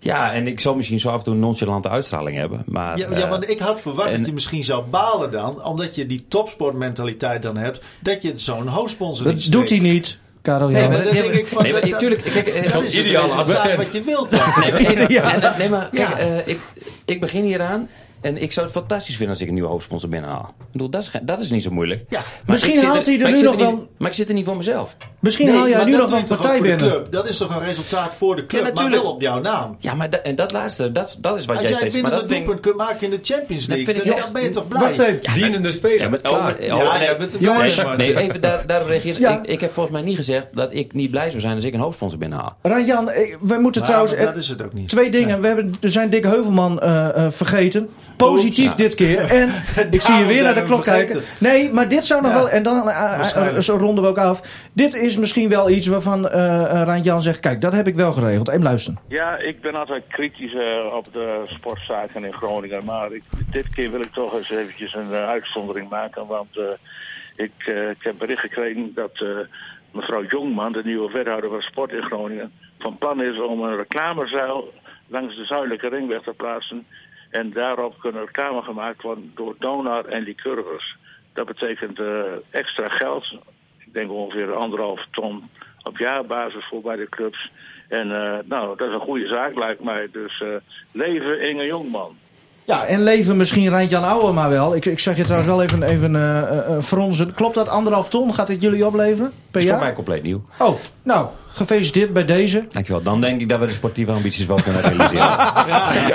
Ja, en ik zal misschien zo af en toe een nonchalante uitstraling hebben. Maar, Ja, eh, ja, want ik had verwacht en- dat je misschien zou balen dan, omdat je die topsportmentaliteit dan hebt, dat je zo'n hoofdsponsor Dat niet doet hij niet, Karel Nee, maar, nee, denk ik van, nee, maar dat- tuurlijk, kijk, eh, Dat is assistent. wat je wilt. dan. Nee, maar, nee, maar kijk, Ja. eh, ik, ik begin hieraan en ik zou het fantastisch vinden als ik een nieuwe hoofdsponsor binnenhaal. Ik bedoel, dat is, dat is niet zo moeilijk. Ja. Maar Misschien ik zit haalt hij er maar nu nog niet- wel- Maar ik zit er niet voor mezelf. Misschien Nee, haal jij maar nu nog wel een partij voor de binnen. club? Dat is toch een resultaat voor de club, maar natuurlijk. wel op jouw naam. Ja, maar dat, en dat laatste, dat, dat is wat Als jij jij steeds... Maar binnen dat kunt maken in de Champions Dat League, vind ik dan, dan ben je toch blij? Wacht even. Dienende speler. Ja, maar Ja, oh, ja, Jongens, nee, even daar, daarop reageren. Ja. Ik, ik heb volgens mij niet gezegd dat ik niet blij zou zijn als ik een hoofdsponsor binnenhaal. Ranjan, eh, we moeten Maar trouwens... eh, dat is het ook niet. Twee dingen. We hebben, er zijn Dick Heuvelman eh, eh, vergeten. Positief dit keer. En ik zie je weer naar de klok vergeten. kijken. Nee, maar dit zou nog Ja, wel... En dan eh, eh, zo ronden we ook af. Dit is misschien wel iets waarvan eh eh, Randjan zegt... Kijk, dat heb ik wel geregeld. Even luisteren. Ja, ik ben altijd kritisch op de sportzaken in Groningen. Maar ik, dit keer wil ik toch eens eventjes een uitzondering maken. Want eh, ik, ik heb bericht gekregen dat eh, mevrouw Jongman, de nieuwe wethouder van sport in Groningen, van plan is om een reclamezuil langs de zuidelijke ringweg te plaatsen. En daarop kunnen reclame gemaakt worden door Donar en Lycurgus. Dat betekent eh, extra geld. Ik denk ongeveer anderhalf ton op jaarbasis voor bij de clubs. En eh, nou, dat is een goede zaak lijkt mij. Dus eh, leven Inge Jongman. Ja, en leven misschien Randjan Ouwe maar wel. Ik, ik zag je trouwens wel even, even eh, fronsen. Klopt dat anderhalf ton? Gaat dit jullie opleveren per Dat is voor jaar? mij compleet nieuw. Oh, nou, gefeliciteerd bij deze. Dankjewel. Dan denk ik dat we de sportieve ambities wel kunnen realiseren.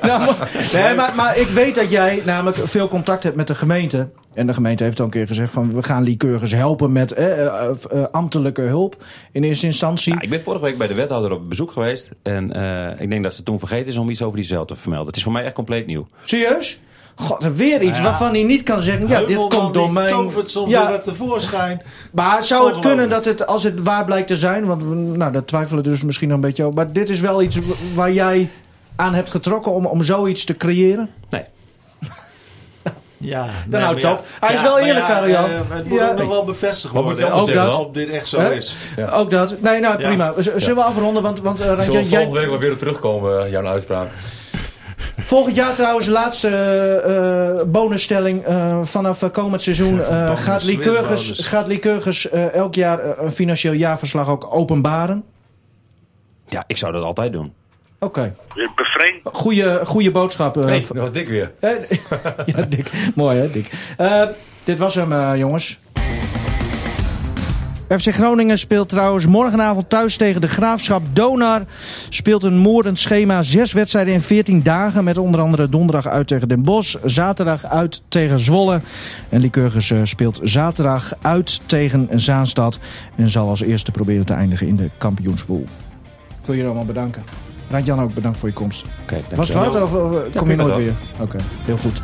Nou, maar, nee, maar, maar ik weet dat jij namelijk veel contact hebt met de gemeente. En de gemeente heeft al een keer gezegd van we gaan Lycurgus helpen met eh, eh, eh, ambtelijke hulp in eerste instantie. Nou, ik ben vorige week bij de wethouder op bezoek geweest. En eh, ik denk dat ze toen vergeten is om iets over die zeil te vermelden. Het is voor mij echt compleet nieuw. Serieus? God, weer iets Ja. waarvan hij niet kan zeggen, ja, dit komt door mijn... tovert soms Ja. weer wat tevoorschijn. Maar zou het kunnen dat het, als het waar blijkt te zijn, want we, nou, dat twijfelen dus misschien nog een beetje over. Maar dit is wel iets waar jij aan hebt getrokken om, om zoiets te creëren? Nee. Ja, Dan houdt het maar op. Hij is wel eerlijk, Karel Jan. eh, het moet Ja. ook nog wel bevestigd Wat worden. moet je Ook zeggen dat. Of dit echt zo is. Ook dat. Nee, nou Ja. prima. Z- Zullen we afronden? Want, want Randje, Zullen we jij, volgende week wel weer terugkomen, eh, jouw uitspraak? Volgend jaar trouwens, laatste eh, bonusstelling. eh, vanaf eh, komend seizoen eh, bonus, gaat Lycurgus, gaat Lycurgus eh, elk jaar een financieel jaarverslag ook openbaren. Ja, ik zou dat altijd doen. Oké, Bevreemd. goeie, goeie boodschap. eh, Nee, dat was dik weer. ja, Dick. Mooi hè, Dick. Eh, dit was hem, eh, jongens. FC Groningen speelt trouwens morgenavond thuis tegen de Graafschap. Donar speelt een moordend schema. Zes wedstrijden in 14 dagen. Met onder andere donderdag uit tegen Den Bosch. Zaterdag uit tegen Zwolle. En Lycurgus eh, speelt zaterdag uit tegen Zaanstad. En zal als eerste proberen te eindigen in de kampioenspool. Ik wil jullie allemaal bedanken. Raad Jan ook bedankt voor je komst. Was het wat of, of, kom je nooit weer? Oké, heel goed.